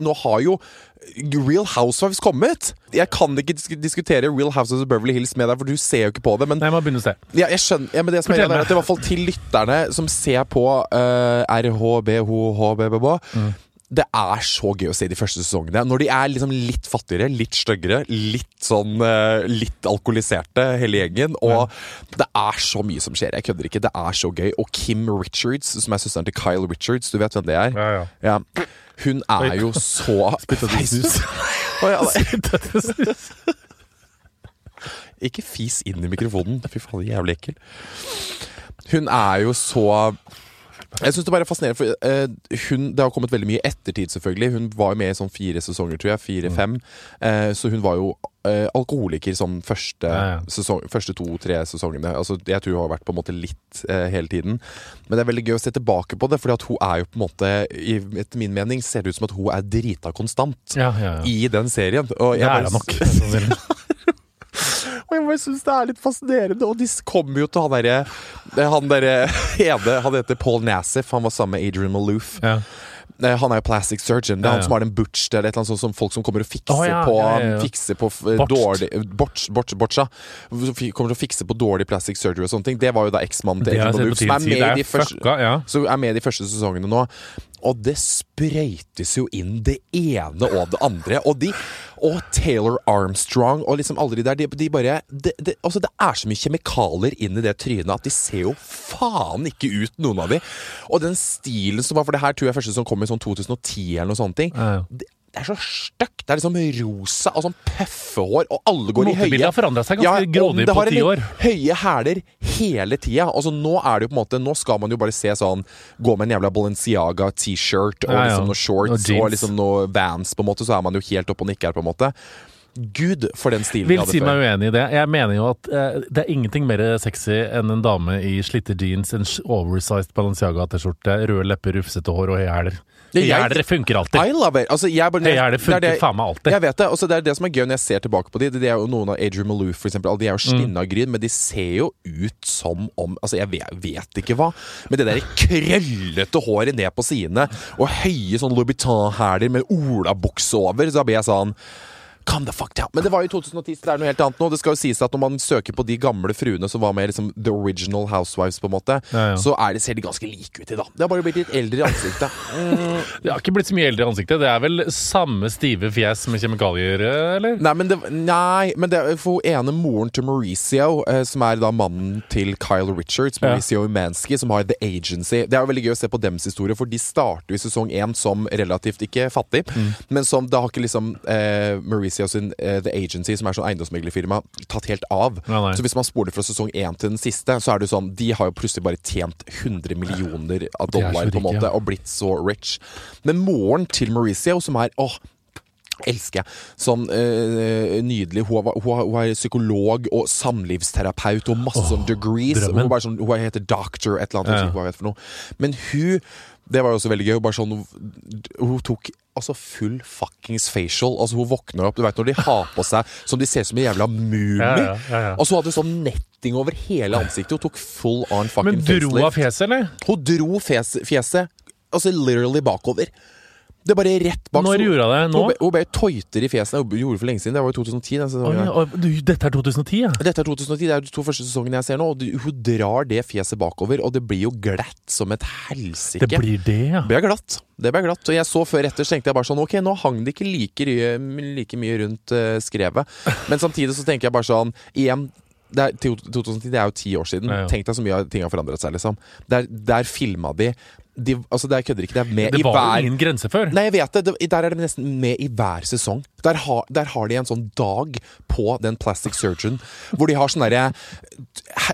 Nå har jo Real Housewives kommet. Jeg kan ikke disk diskutere Real Housewives of Beverly Hills med deg, for du ser jo ikke på det. Men Nei, å se. ja, jeg skjønner ja, men det som er Fortell greia er at i hvert fall til lytterne som ser på uh, RHBHHBBB Mm. Det er så gøy å se de første sesongene. Når de er liksom litt fattigere, litt styggere, litt sånn uh, Litt alkoholiserte, hele gjengen. Og det er så mye som skjer. Jeg kødder ikke. Det er så gøy. Og Kim Richards, som er søsteren til Kyle Richards, du vet hvem det er? Ja, ja. Ja. Hun er jo så Spytta snus. Ikke fis inn i mikrofonen. Fy faen, jævlig ekkel. Hun er jo så jeg synes Det bare er fascinerende, for uh, hun, det har kommet veldig mye i ettertid. selvfølgelig Hun var jo med i sånn fire sesonger, tror jeg. Fire-fem. Eh, så hun var jo uh, alkoholiker sånn første, Ja, ja. Sesong, første to-tre sesongene. Altså, jeg tror hun har vært på en måte litt hele tiden. Men det er veldig gøy å se tilbake på det, Fordi at hun er jo på en måte i, Etter min mening ser det ut som at hun er drita konstant. Ja. I den serien. Og Det er hun nok. Og jeg bare synes det er litt fascinerende. Og de kommer jo til han derre Han derre ene Han heter Paul Nassif. Han var sammen med Adrian Malouf. Ja. Eh, Han er jo plastic surgeon. Det er han som har den butch Det er et eller annet sånt som folk som kommer og fikser Å, ja, på ja. Fikser på dårlig Botch, botch, botcha. Kommer til å fikse på dårlig plastic surgery og sånne ting. Det var jo da eksmannen til Adrian Malouf, som er med i de første så er med i de første sesongene nå. Og det sprøytes jo inn det ene og det andre. Og de Og Taylor Armstrong og liksom alle de der, de, de bare det, Altså, det er så mye kjemikalier inn i det trynet at de ser jo faen ikke ut, noen av de. Og den stilen som var For det her tror jeg første som kom i sånn 2010 eller noe ting. Ja, ja. Det, er så stygt. Det er liksom rosa og sånn pøffehår, og alle går i høye Motebildet har forandra seg ganske ja, grådig på ti år. Høye hæler hele tida. Altså, nå er det jo på en måte Nå skal man jo bare se sånn Gå med en jævla Balenciaga T-shirt og Ja, ja. liksom noen shorts Og og, liksom noe Vans, på en måte, så er man jo helt oppe og nikker, på en måte. Gud, for den stilen Vil si meg uenig i det. Jeg mener jo at eh, det er ingenting mer sexy enn en dame i slitte jeans, en oversized Balenciaga-T-skjorte, røde lepper, rufsete hår og høye hæler. Det- jeg- Høye hæler funker alltid. I love it. Altså, jeg bare, Høye hæler det funker det- faen meg alltid. Jeg vet det. Altså, det er det som er gøy når jeg ser tilbake på de. Det, er jo noen av Adrian Malouf, for eksempel. De er jo Mm. skinna gryn, men de ser jo ut som om Altså, jeg vet, vet ikke hva. Men det der krøllete håret ned på sidene, og høye sånn Louboutin-hæler med olabukse over, så da blir jeg sånn Calm the fuck down. Men det var jo i 2010, så det er noe helt annet nå. Det skal jo sies at når man søker på de gamle fruene som var med liksom The Original Housewives, på en måte, Ja, ja. så det, ser de ganske like ut i dag. Det har bare blitt litt eldre i ansiktet. Det har ikke blitt så mye eldre i ansiktet. Det er vel samme stive fjes med kjemikalier, eller? Nei, men det, nei, men det for ene moren til Mauricio, eh, som er da mannen til Kyle Richards, Ja. Mauricio Umansky, som har The Agency. Det er jo veldig gøy å se på dems historie, for de starter i sesong én som relativt ikke fattig, Mm. men som da har ikke liksom eh, Mauricio sin uh, The Agency, som er sånn eiendomsmeglerfirma, tatt helt av. Ja, så hvis man spoler fra sesong én til den siste, så er det jo sånn De har jo plutselig bare tjent 100 millioner av dollar, på en måte, ja. og blitt så rich. Men moren til Mauricio, som er åh, elsker jeg. Sånn eh, nydelig. Hun, hun, hun er psykolog og samlivsterapeut og masse oh, degrees. Hun, sånn, hun heter doctor, et eller annet. Ja. Men hun det var jo også veldig gøy. Hun, bare sånn, hun tok altså full fuckings facial. Altså Hun våkner opp Du vet når de har på seg som de ser ut som en jævla mumie. Ja, ja, ja. Altså Hun hadde sånn netting over hele ansiktet. Hun tok full on fucking Men dro facelift. av fjeset, eller? Hun dro fjes, fjeset altså literally bakover. Det er bare rett bak. Når gjorde hun det? Nå? Hun bare tøyter i fjeset. Hun gjorde det for lenge siden. Det var jo 2010. Den Oi, sesongen. du, dette er 2010, ja? Dette er 2010, det er de to første sesongene jeg ser nå, og hun drar det fjeset bakover, og det blir jo glatt som et helsike. Det blir det, ja. Det blir glatt. Det ble glatt. Og jeg så før etter, så tenkte jeg bare sånn Ok, nå hang det ikke like, like mye rundt uh, skrevet. Men samtidig så tenker jeg bare sånn Igjen, det er, 2010, det er jo ti år siden. Ja, ja. Tenk deg så mye ting har forandret seg, liksom. Der, der filma de, de Altså, det er kødder ikke. Det er med Det i var Det jo ingen grense før. Nei, jeg vet det. det. Der er det nesten med i hver sesong. Der har, der har de en sånn dag på den Plastic Surgeon hvor de har sånn derre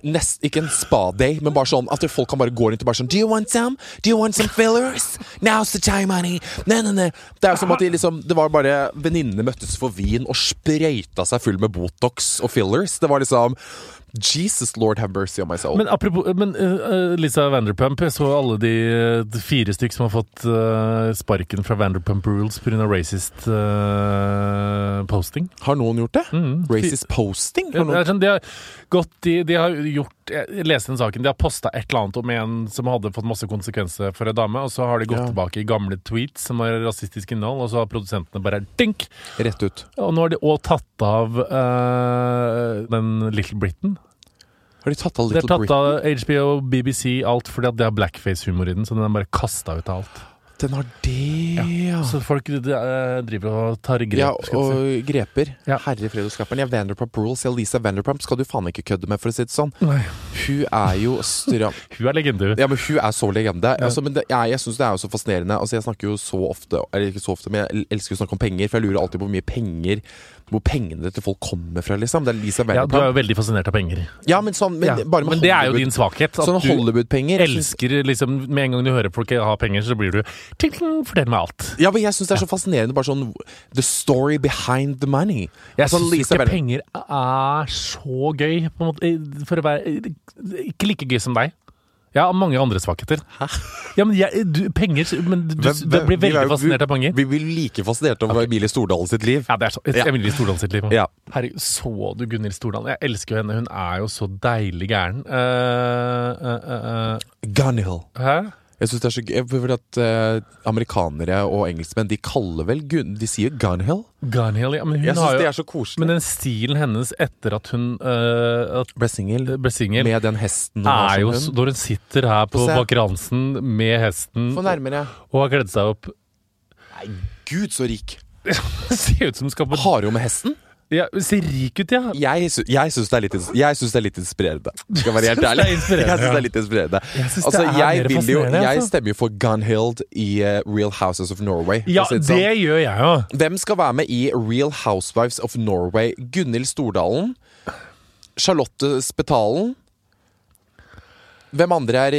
nest- Ikke en spa-day, men bare sånn at folk kan bare gå rundt og bare sånn Do you want some? Do you want some fillers? Now's the time, honey. Nei, nei, nei. Det er som at de liksom Det var bare venninnene møttes for vin og sprøyta seg full med Botox og fillers. Det var liksom Jesus Lord have mercy on my soul. Men apropos men, uh, Lisa Vanderpump, jeg så alle de, de fire stykk som har fått uh, sparken fra Vanderpump Rules pga. racist uh, posting. har noen gjort det? Mm. Racist posting? Har noen... sånn, de, har gått, de, de har gjort Jeg leste den saken. De har posta et eller annet om en som hadde fått masse konsekvenser for en dame, og så har de gått Ja. tilbake i gamle tweets som har rasistisk innhold, og så har produsentene bare dink! Rett ut. Og nå har de òg tatt av den Little Britain. Har de tatt av Det er tatt Britain? av HBO, BBC, alt fordi at det har blackface-humor i den, så den er bare kasta ut av alt. Den har det, ja. Så folk de, eh, driver og tar grep. Ja, og si. greper. Ja. Herre fred og skaperen. Ja, Vanderpump Rules. Ja, Lisa Vanderpump skal du faen ikke kødde med, for å si det sånn. Nei. Hun er jo stram... Hun er legende, hun. Ja, men hun er så legende. Altså, men det, jeg jeg syns det er jo så fascinerende. Altså, jeg snakker jo så ofte Eller ikke så ofte, men jeg elsker å snakke om penger, for jeg lurer alltid på hvor mye penger Hvor pengene til folk kommer fra, liksom. Det er Lisa Ja, du er jo veldig fascinert av penger. Ja, men sånn men, Ja, men det er jo din svakhet. At Sånn du Hollywood-penger. elsker liksom Med en gang du hører folk ha penger, så blir du ting, ting, Fortell meg alt. Ja, men jeg syns det er så fascinerende. Bare sånn The story behind the money. Jeg Sånn syns ikke penger er så gøy, på en måte, for å være Ikke like gøy som deg. Jeg har mange andre svakheter. Ja, men jeg, du, penger Men du, Hvem- hvem- blir vi veldig jo- fascinert av penger. Vi blir like fascinert av Emilie Stordalen sitt liv. Ja, det er så. Ja. Emilie Stordalen sitt liv. Ja. Herregud, så du Gunhild Stordalen? Jeg elsker jo henne. Hun er jo så deilig gæren. Uh, uh, uh, Gunhill. hæ? Jeg synes det er så gøy, fordi at eh, Amerikanere og engelskmenn De kaller vel gun, De sier Gunhill. Garnhill, ja. Men hun Jeg har syns jo det er så koselig. Men den stilen hennes etter at hun eh, at Ble singel ble singel, med den hesten hun har er jo som så- hund. når hun sitter her på Få se. Med hesten Få nærmere. og har kledd seg opp Gud, så rik. Ser ut som skal på Har hun med hesten? Ja, Ser rik ut, ja. Jeg, sy jeg syns det, er litt synes det er litt inspirerende. Skal jeg være helt ærlig. Jeg syns det er litt inspirerende. Jeg Altså, jeg, jo, jeg stemmer jo for Gunhild i eh, Real Houses of Norway. Ja, det sånn. gjør jeg jo. Hvem skal være med i Real Housewives of Norway? Gunhild Stordalen? Charlotte Spetalen? Hvem andre er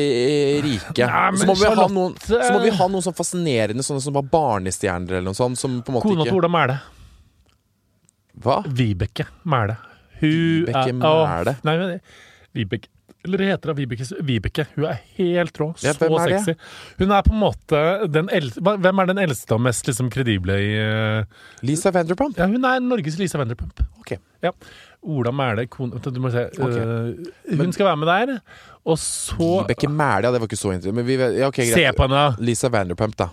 rike? Nei, så, må vi ha Charlotte- noen, så må vi ha noen sånn fascinerende Sånne som var barnestjerner eller noe sånt. Som på en måte Kona til Ola Mæle. Hva? Vibeke Mæle. Hun Vibeke Mæle? Nei, men Vibeke Eller heter da Vibeke Vibeke. Hun er helt rå. Ja, så sexy. Hun er på en måte den eldste Hvem er den eldste og mest liksom kredible i uh... Lisa Vanderpump? Ja, hun er Norges Lisa Vanderpump. Okay. Ja. Ola Mæle kone, Du må se. Okay. Uh, hun skal være med der. Og så Vibeke Mæle, ja, det var ikke så interessant. Men vi, ja, okay, greit. Se på henne! Lisa Vanderpump, da.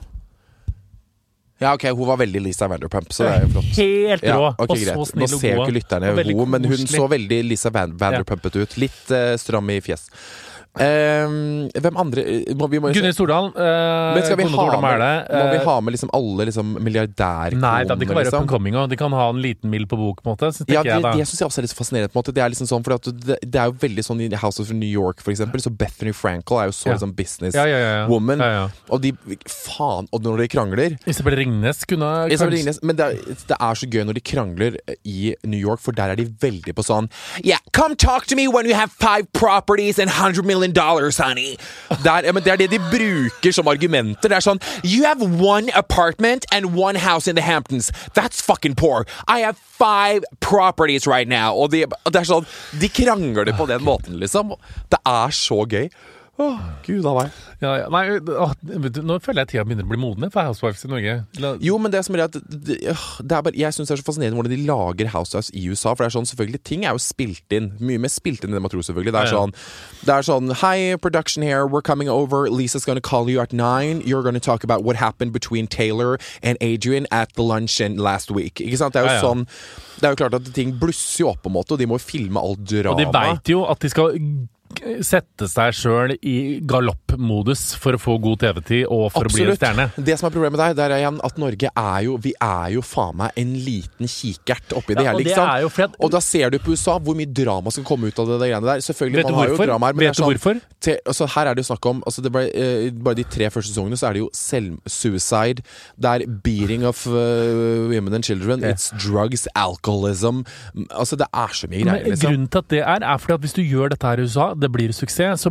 Ja, ok, hun var veldig Lisa Vanderpump, så det er jo flott. Helt Ja, rå! ok, og så snill og god. Nå ser jo ikke lytterne henne, men hun så veldig Lisa Van Vanderpumpet ut. Litt uh, stram i fjes. Ehm, hvem andre eh, må vi, må, Gunhild Stordalen. Uh, Men skal vi ha med, må vi eh, ha med liksom alle liksom milliardærkoner? Nei, da, de kan være up liksom? and coming òg. De kan ha en liten mild på bok, på en måte. Så tenker Ja, det, jeg da. det syns jeg også er litt så fascinerende. på en måte Det er liksom sånn, at det, det er jo veldig sånn i House of New York, for eksempel. Så Bethany Frankel er jo så Ja. liksom business ja, ja, ja, ja. woman. Ja, ja. Og de Faen! Og når de krangler Isabel Ringnes kunne kanskje- Ringnes, men det er, det er så gøy når de krangler i New York, for der er de veldig på sånn Yeah, come talk to me when you have five properties and 100 million dollars, honey. Der, men det er det de bruker som argumenter. Det er sånn You have one apartment and one house in the Hamptons. That's fucking poor. I have five properties right now. Og de, det er sånn De krangler på den måten, liksom. Det er så gøy. Åh, Gud av meg. Ja, ja. Nei, å, du, nå føler jeg tida begynner å bli moden for Housewives i Norge. La, Jo, men det som er at det, er bare, Jeg syns det er så fascinerende hvordan de lager Housewives i USA. For det er sånn, selvfølgelig, ting er jo spilt inn. Mye mer spilt inn enn man tror, selvfølgelig. Det er Ja, sånn Det er sånn Hi, production here. We're coming over. Lisa's gonna call you at nine. You're gonna talk about what happened between Taylor and Adrian at the luncheon last week. Ikke sant? Det er jo sånn Det er jo klart at ting blusser jo opp, på en måte, og de må filme alt drama. og de veit jo at de skal sette seg sjøl i galoppmodus for å få god TV-tid og for å bli en stjerne. Det som er problemet der, der er igjen at Norge er jo Vi er jo faen meg en liten kikert oppi det Ja, og hele. ikke sant? at- Og da ser du på USA hvor mye drama skal komme ut av det, det greiene der. Selvfølgelig, Vet du man har jo hvorfor? dramaer, men Vet det er du sånn, hvorfor? Te, altså, her er det jo snakk om altså, det ble, uh, Bare de tre første sesongene så er det jo selv-suicide. Det er beating of uh, women and children. It's drugs, alcoholism Altså, det er så mye Men greier, liksom. grunnen til at det er, er fordi at hvis du gjør dette her i USA, det blir suksess, så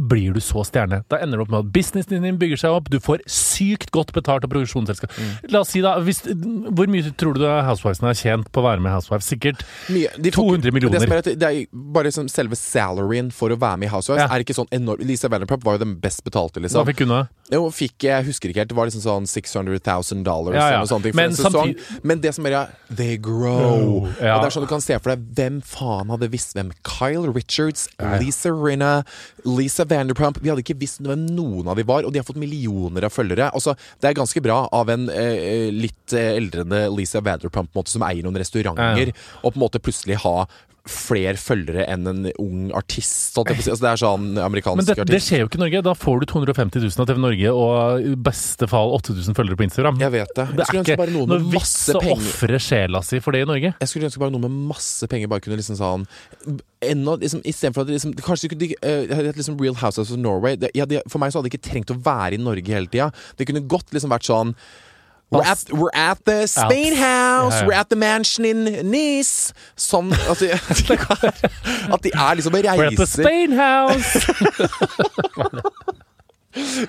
blir du så stjerne. Da ender det opp med at businessen din bygger seg opp, du får sykt godt betalt av produksjonsselskap. Mm. La oss si da, hvis, Hvor mye tror du Housewivesen har tjent på å være med i Housewives? Sikkert Mye. De får 200 millioner. Det, som det er bare liksom selve salaryen for å være med i Housewives Ja. er ikke sånn enorm Lisa Vanderpump var jo den best betalte, liksom. Hva fikk hun da? Jo, fikk jeg husker ikke helt. Det var liksom sånn 600 000 dollars Ja, ja. eller noe sånt for Men en sesong. samtidig- Men det som er ja, They grow. Ja. Og det er sånn du kan se for deg Hvem faen hadde visst hvem Kyle Richards. Lisa Rinna, Lisa Vanderpump Vi hadde ikke visst hvem noen av de var, og de har fått millioner av følgere. Altså, det er ganske bra av en eh, litt eh, eldrende Lisa Vanderpump måte, som eier noen restauranter, Ja, ja. og på en måte plutselig ha flere følgere enn en ung artist. Sånn, altså, det er sånn amerikansk Men det, det skjer jo ikke i Norge. Da får du 250 000 av TV Norge og i beste fall 8000 følgere på Instagram. Jeg vet det. Det Jeg skulle ønske bare noen noe vits å ofre sjela si for det i Norge. Jeg skulle ønske bare noen med masse penger bare kunne liksom sånn ennå, liksom, Istedenfor at det liksom, Kanskje de uh, liksom Real Houses of Norway. Det, ja, de, for meg så hadde de ikke trengt å være i Norge hele tida. Det kunne godt liksom vært sånn We're at, we're at the Spain House, Ja, ja. we're at the mansion in Nice. Sånn at de, at de er liksom og We're at the Spain House!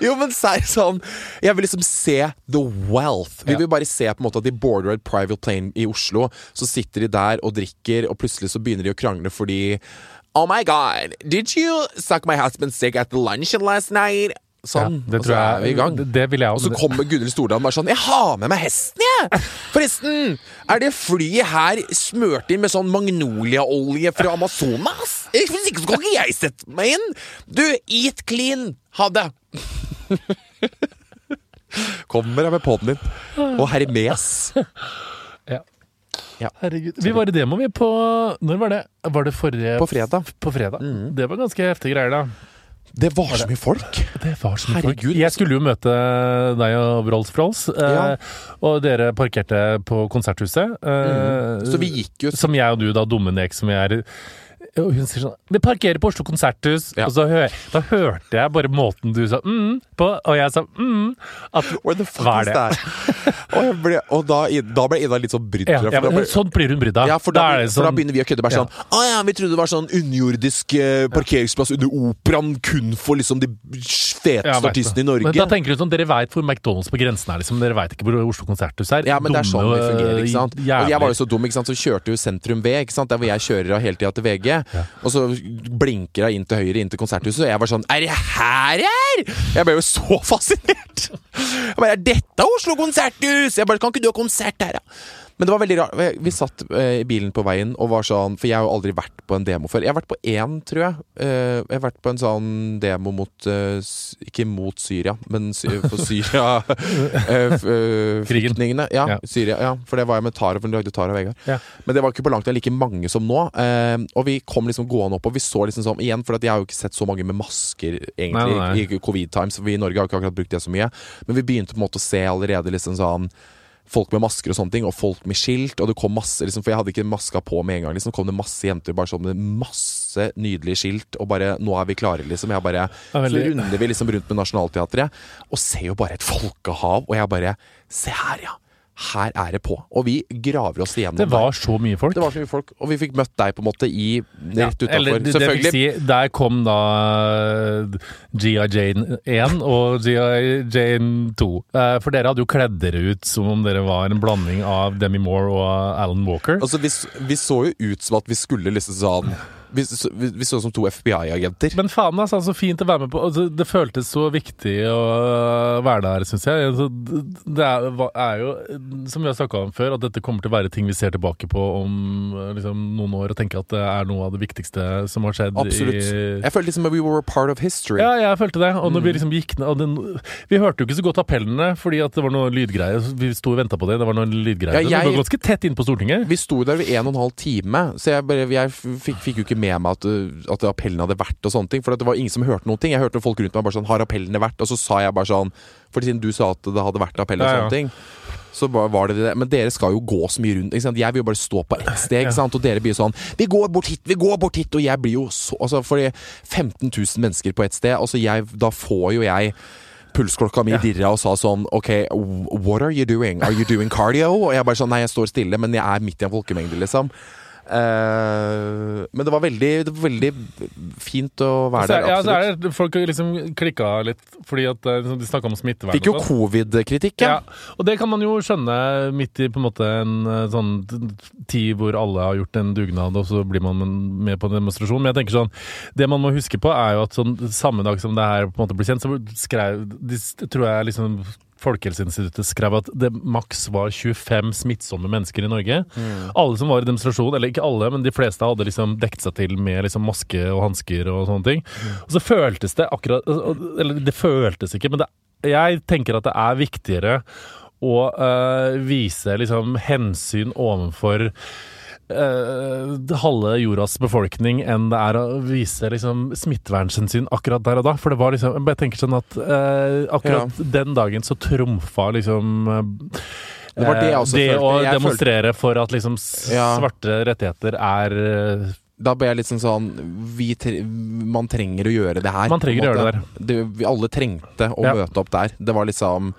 Jo, men sær sånn Jeg vil liksom se the wealth. Vi vil bare se på en måte at de boarder et private plane i Oslo. Så sitter de der og drikker, og plutselig så begynner de å krangle fordi Oh my god, did you suck my husband's dick at the luncheon last night? Sånn. det og tror så jeg er vi i gang. Det, det vil jeg Og så også. kommer Gunhild Stordalen bare sånn 'Jeg har med meg hesten, jeg!' Forresten, er det flyet her smørt inn med sånn magnoliaolje fra Amazonas? Hvis ikke så kan ikke jeg sette meg inn. Du, eat clean. Ha det. Kommer jeg med poden din. Og Hermes. Ja. Ja. Herregud. Vi var i demo, vi, på Når var det? Var det forrige På fredag. Mm. På fredag. Det var ganske heftige greier, da. Det var så mye folk. Det var så mye folk. Herregud. Jeg skulle jo møte deg og Rolls Frolls, eh, Ja. og dere parkerte på Konserthuset. eh, Så vi gikk jo Som jeg og du, da, dumme nek som vi er. Og hun sier sånn Vi parkerer på Oslo Konserthus. Ja. Og så hø da hørte jeg bare måten du sa mm på, og jeg sa mm. At, Where the fuck er det? og, ble, og da, da ble Ida litt sånn brydd. ja, ja, da ble- sånn blir hun brydd av. Ja, for da, er det for da sånn- begynner vi å kødde. Bare sånn Å ja, vi trodde det var sånn underjordisk eh, parkeringsplass under operaen kun for liksom de feteste artistene i. Norge. Men da tenker du sånn, Dere veit hvor McDonald's på grensen er, liksom. Dere veit ikke hvor Oslo Konserthus er. ja, men det er sånn det fungerer, ikke sant. jævlig. Og jeg var jo så dum, ikke sant, så kjørte jo sentrum V, ikke sant, der hvor jeg kjører hele tida til VG. Og så blinker jeg inn til høyre, inn til konserthuset, og jeg var sånn Er det her jeg er?! Jeg ble jo så fascinert! Jeg bare Er dette Oslo Konserthus?! Jeg bare Kan ikke du ha konsert her, da? Men det var veldig rart. Vi- satt eh, i bilen på veien og var sånn For jeg har jo aldri vært på en demo før. Jeg har vært på én, tror jeg. Eh, Jeg har vært på en sånn demo mot eh, Ikke mot Syria, men for Syria Krigen. Ja, Ja. Syria. Ja, for det var jeg med Tara, for hun lagde Tara og Vegard. Ja. Men det var ikke på langt nær like mange som nå. Og vi kom liksom gående opp, og vi så liksom sånn igjen, for jeg har jo ikke sett så mange med masker egentlig Nei, nei, nei. i covid times. For vi i Norge har ikke akkurat brukt det så mye. Men vi begynte på en måte å se allerede liksom sånn Folk med masker og sånne ting, og folk med skilt. Og det kom masse, liksom, For jeg hadde ikke maska på med en gang. liksom kom det masse jenter bare sånn med masse nydelige skilt, og bare 'Nå er vi klare', liksom. Jeg bare, så runder vi liksom rundt med Nationaltheatret, og ser jo bare et folkehav. Og jeg bare Se her, ja! Her er det på. Og vi graver oss igjennom Det var så mye folk. det var så mye folk, og vi fikk møtt deg på en måte i rett ja, utafor. Selvfølgelig. det vil si, der kom da GI Jane 1 og GI Jane 2. Eh, For dere hadde jo kledd dere ut som om dere var en blanding av Demi Moore og Alan Walker. Altså, vi, vi så jo ut som at vi skulle liksom sånn Vi, vi, så ut som to FBI-agenter. Men faen, altså, så fint å være med på. Altså, det føltes så viktig å være der, syns jeg. Altså, det er, er jo, som vi har snakka om før, at dette kommer til å være ting vi ser tilbake på om liksom, noen år og tenker at det er noe av det viktigste som har skjedd Absolutt. i Jeg følte liksom at we were a part of history. ja, jeg følte det. Og når Mm. vi liksom gikk ned den, Vi hørte jo ikke så godt appellene, fordi at det var noe lydgreier. Vi sto og venta på det. Det var noe lydgreier. Ja, jeg- Det var ganske tett inn på Stortinget. Vi sto der i en og en halv time, så jeg, bare, jeg fikk, fikk jo ikke med meg at, uh, at appellen hadde vært og sånne ting. For det var ingen som hørte noen ting. Jeg hørte folk rundt meg bare sånn Har appellene vært? Og så sa jeg bare sånn For siden du sa at det hadde vært appell og Ja, ja. sånne ting. Så var det det. Men dere skal jo gå så mye rundt. Ikke sant? Jeg vil jo bare stå på ett sted, ikke sant? og dere blir sånn Vi går bort hit, vi går bort hit! Og jeg blir jo så Altså, fordi 15 000 mennesker på ett sted, altså jeg Da får jo jeg Pulsklokka mi dirra og sa sånn OK, what are you doing? Are you doing cardio? Og jeg bare sånn Nei, jeg står stille, men jeg er midt i en folkemengde, liksom. Eh, men det var veldig, det var veldig fint å være altså, der. ja, så er det, folk liksom klikka litt, fordi at liksom, de snakka om smittevern. Fikk jo sånn. covid-kritikk, ja. Ja, og det kan man jo skjønne midt i på en måte en eh, sånn tid hvor alle har gjort en dugnad, og så blir man med på en demonstrasjon. Men jeg tenker sånn, det man må huske på er jo at sånn, samme dag som det her på en måte blir kjent, så skrev, de, tror jeg liksom Folkehelseinstituttet skrev at det maks var 25 smittsomme mennesker i Norge. Alle som var i demonstrasjon, eller ikke alle, men de fleste hadde liksom dekket seg til med liksom maske og hansker og sånne ting. Og så føltes det akkurat Eller det føltes ikke, men det, jeg tenker at det er viktigere å øh, vise liksom hensyn overfor øh, halve jordas befolkning enn det er å vise liksom smittevernhensyn akkurat der og da. For det var liksom Jeg tenker sånn at uh, akkurat den dagen så trumfa liksom uh, Det var det det følte. å Jeg demonstrere for at liksom svarte Ja. rettigheter er Da ble jeg litt sånn sånn vi tre Man trenger å gjøre det her. Man trenger å gjøre måte. det vi alle trengte å Ja. møte opp der. Det var liksom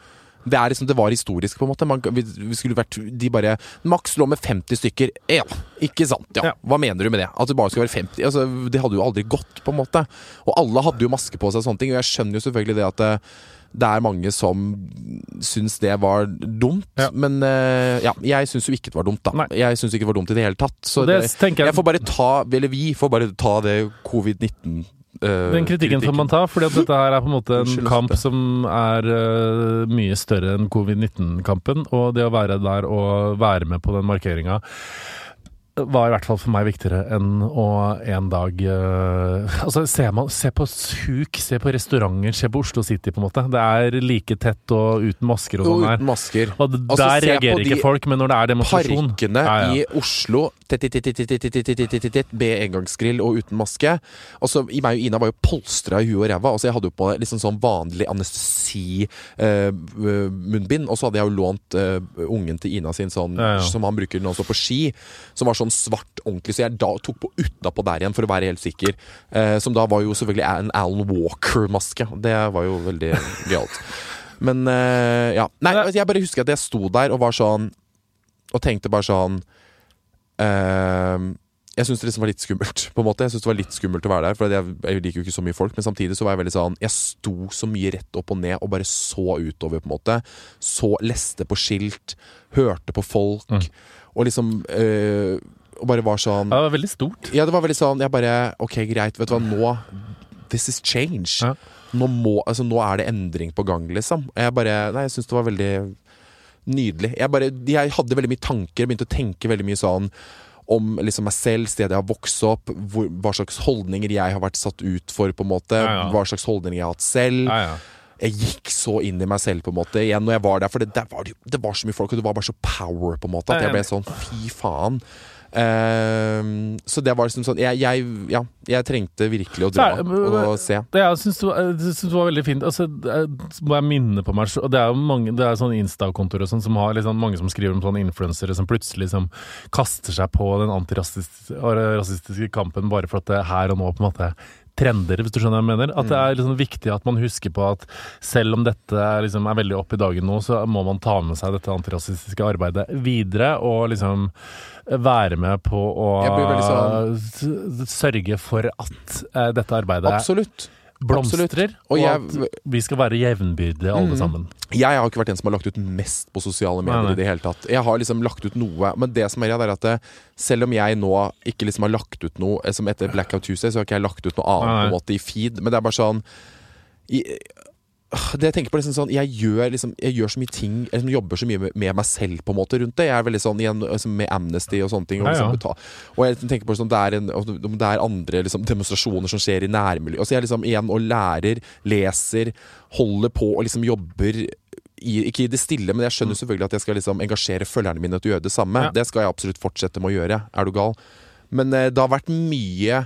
det er liksom, det var historisk, på en måte. Man, vi, vi skulle vært De bare Maks lå med 50 stykker. Ja, ikke sant? Ja. Ja. Hva mener du med det? At det bare skulle være 50? Altså, det hadde jo aldri gått, på en måte. Og alle hadde jo maske på seg og sånne ting. Og jeg skjønner jo selvfølgelig det at det, det er mange som syns det var dumt. Ja. Men eh, ja, jeg syns jo ikke det var dumt, da. Nei. Jeg syns ikke det var dumt i det hele tatt. Så det det, jeg- jeg får bare ta Eller vi får bare ta det covid-19 eh, Den kritikken får man ta, fordi at dette her er på en måte en kamp som er uh, mye større enn covid-19-kampen. Og det å være der og være med på den markeringa var i hvert fall for meg viktigere enn å en dag uh, Altså, se, man, se på huk, se på restauranter, se på Oslo City, på en måte. Det er like tett og uten masker og sånn her. Uten masker. Og altså, der reagerer ikke folk, men når det er demonstrasjon Parkene ja, ja. i Oslo, med engangsgrill og uten maske. Altså, meg og Ina var jo polstra i huet og ræva. Altså, jeg hadde jo på liksom sånn vanlig anestesi-munnbind, eh, og så hadde jeg jo lånt eh, ungen til Ina sin sånn, som han bruker nå også på ski, som var sånn svart ordentlig. Så jeg da tok på utapå der igjen for å være helt sikker. Eh, som da var jo selvfølgelig en Alan Walker-maske. Det var jo veldig gøyalt. Men eh, ja. Nei, jeg bare husker at jeg sto der og var sånn Og tenkte bare sånn eh, Jeg syns det liksom var litt skummelt. På en måte Jeg synes det var litt skummelt å være der, for jeg, jeg liker jo ikke så mye folk. Men samtidig så var jeg veldig sånn Jeg sto så mye rett opp og ned og bare så utover, på en måte. Så leste på skilt, hørte på folk, Mm. Og liksom øh, Og bare var sånn Ja, det var veldig stort. ja, det var veldig sånn Jeg bare Ok, greit, vet du hva, nå This is change. Ja. Nå, må, altså, nå er det endring på gang, liksom. Jeg bare Nei, jeg syns det var veldig nydelig. Jeg bare Jeg hadde veldig mye tanker, begynte å tenke veldig mye sånn om liksom meg selv, stedet jeg har vokst opp, hvor, hva slags holdninger jeg har vært satt ut for, på en måte. Ja, ja. Hva slags holdninger jeg har hatt selv. Ja, ja. Jeg gikk så inn i meg selv på en måte igjen når jeg var der, for det, der var, det, det var så mye folk, og det var bare så power, på en måte, at jeg ble sånn fy faen. Uh, så det var liksom sånn jeg, jeg, ja, jeg trengte virkelig å dra Nei, men- og se. Det jeg syns det, var- veldig fint. Altså, må jeg minne på meg. Og Det er jo mange Det er sånne Insta-kontoer og sånn som har liksom mange som skriver om sånne influensere som plutselig liksom kaster seg på den antirasistiske kampen bare for at det er her og nå på en måte trender, hvis du skjønner hva jeg mener. At det er liksom viktig at man husker på at selv om dette er, liksom, er veldig opp i dagen nå, så må man ta med seg dette antirasistiske arbeidet videre og liksom være med på å sånn- sørge for at uh, dette arbeidet Absolutt. Blomstrer, Og og, jeg- at vi skal være jevnbyrdige alle sammen. Jeg har ikke vært den som har lagt ut mest på sosiale medier Nei, nei. i det hele tatt. Jeg har liksom lagt ut noe, men det som er greia, er at det, selv om jeg nå ikke liksom har lagt ut noe eh, som etter Blackout Tuesday, så har ikke jeg lagt ut noe annet Nei, på en måte i feed, men det er bare sånn i, det jeg tenker på liksom sånn Jeg gjør, liksom, jeg gjør så mye ting Jeg liksom jobber så mye med, med meg selv på en måte rundt det. Jeg er veldig sånn igjen liksom, med Amnesty og sånne ting. Og, Ja, ja. liksom, og jeg tenker på sånn, det er, en, det er andre liksom, demonstrasjoner som skjer i nærmiljøet. Altså, jeg liksom igjen og lærer, leser, holder på og liksom jobber i, ikke i det stille, men jeg skjønner selvfølgelig at jeg skal liksom engasjere følgerne mine til å gjøre det samme. Ja. Det skal jeg absolutt fortsette med å gjøre. Er du gal? Men eh, det har vært mye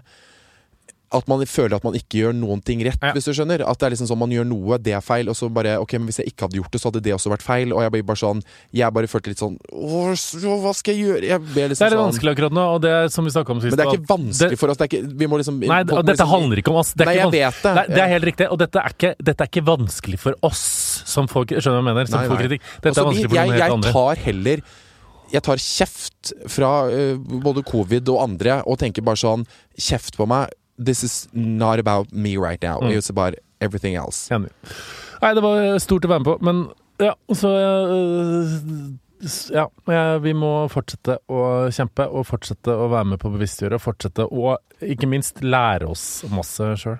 at man føler at man ikke gjør noen ting rett, Ja. hvis du skjønner. At det er liksom sånn man gjør noe, det er feil, og så bare Ok, men hvis jeg ikke hadde gjort det, så hadde det også vært feil. Og jeg blir bare sånn Jeg bare følte litt sånn hva skal jeg gjøre? Jeg ble Det liksom er litt sånn vanskelig akkurat nå, og det er som vi snakka om sist Men det er ikke vanskelig for oss. Det ikke, vi må liksom Nei, og dette liksom- handler ikke om oss. Det Nei, jeg vet det. Nei, det er helt riktig, og dette er ikke, dette er ikke vanskelig for oss som folk Skjønner hva jeg mener? Som Nei, får nei. kritikk. Dette også, er vanskelig for jeg, noen helt jeg andre. tar heller Jeg tar kjeft fra uh, både covid og andre og tenker bare sånn Kjeft på meg. This is not about me right now. Mm. It's about everything else. Enig. Nei, det var stort å være med på, men ja, så øh, Ja, vi må fortsette å kjempe og fortsette å være med på bevisstgjøre og fortsette å ikke minst lære oss masse sjøl.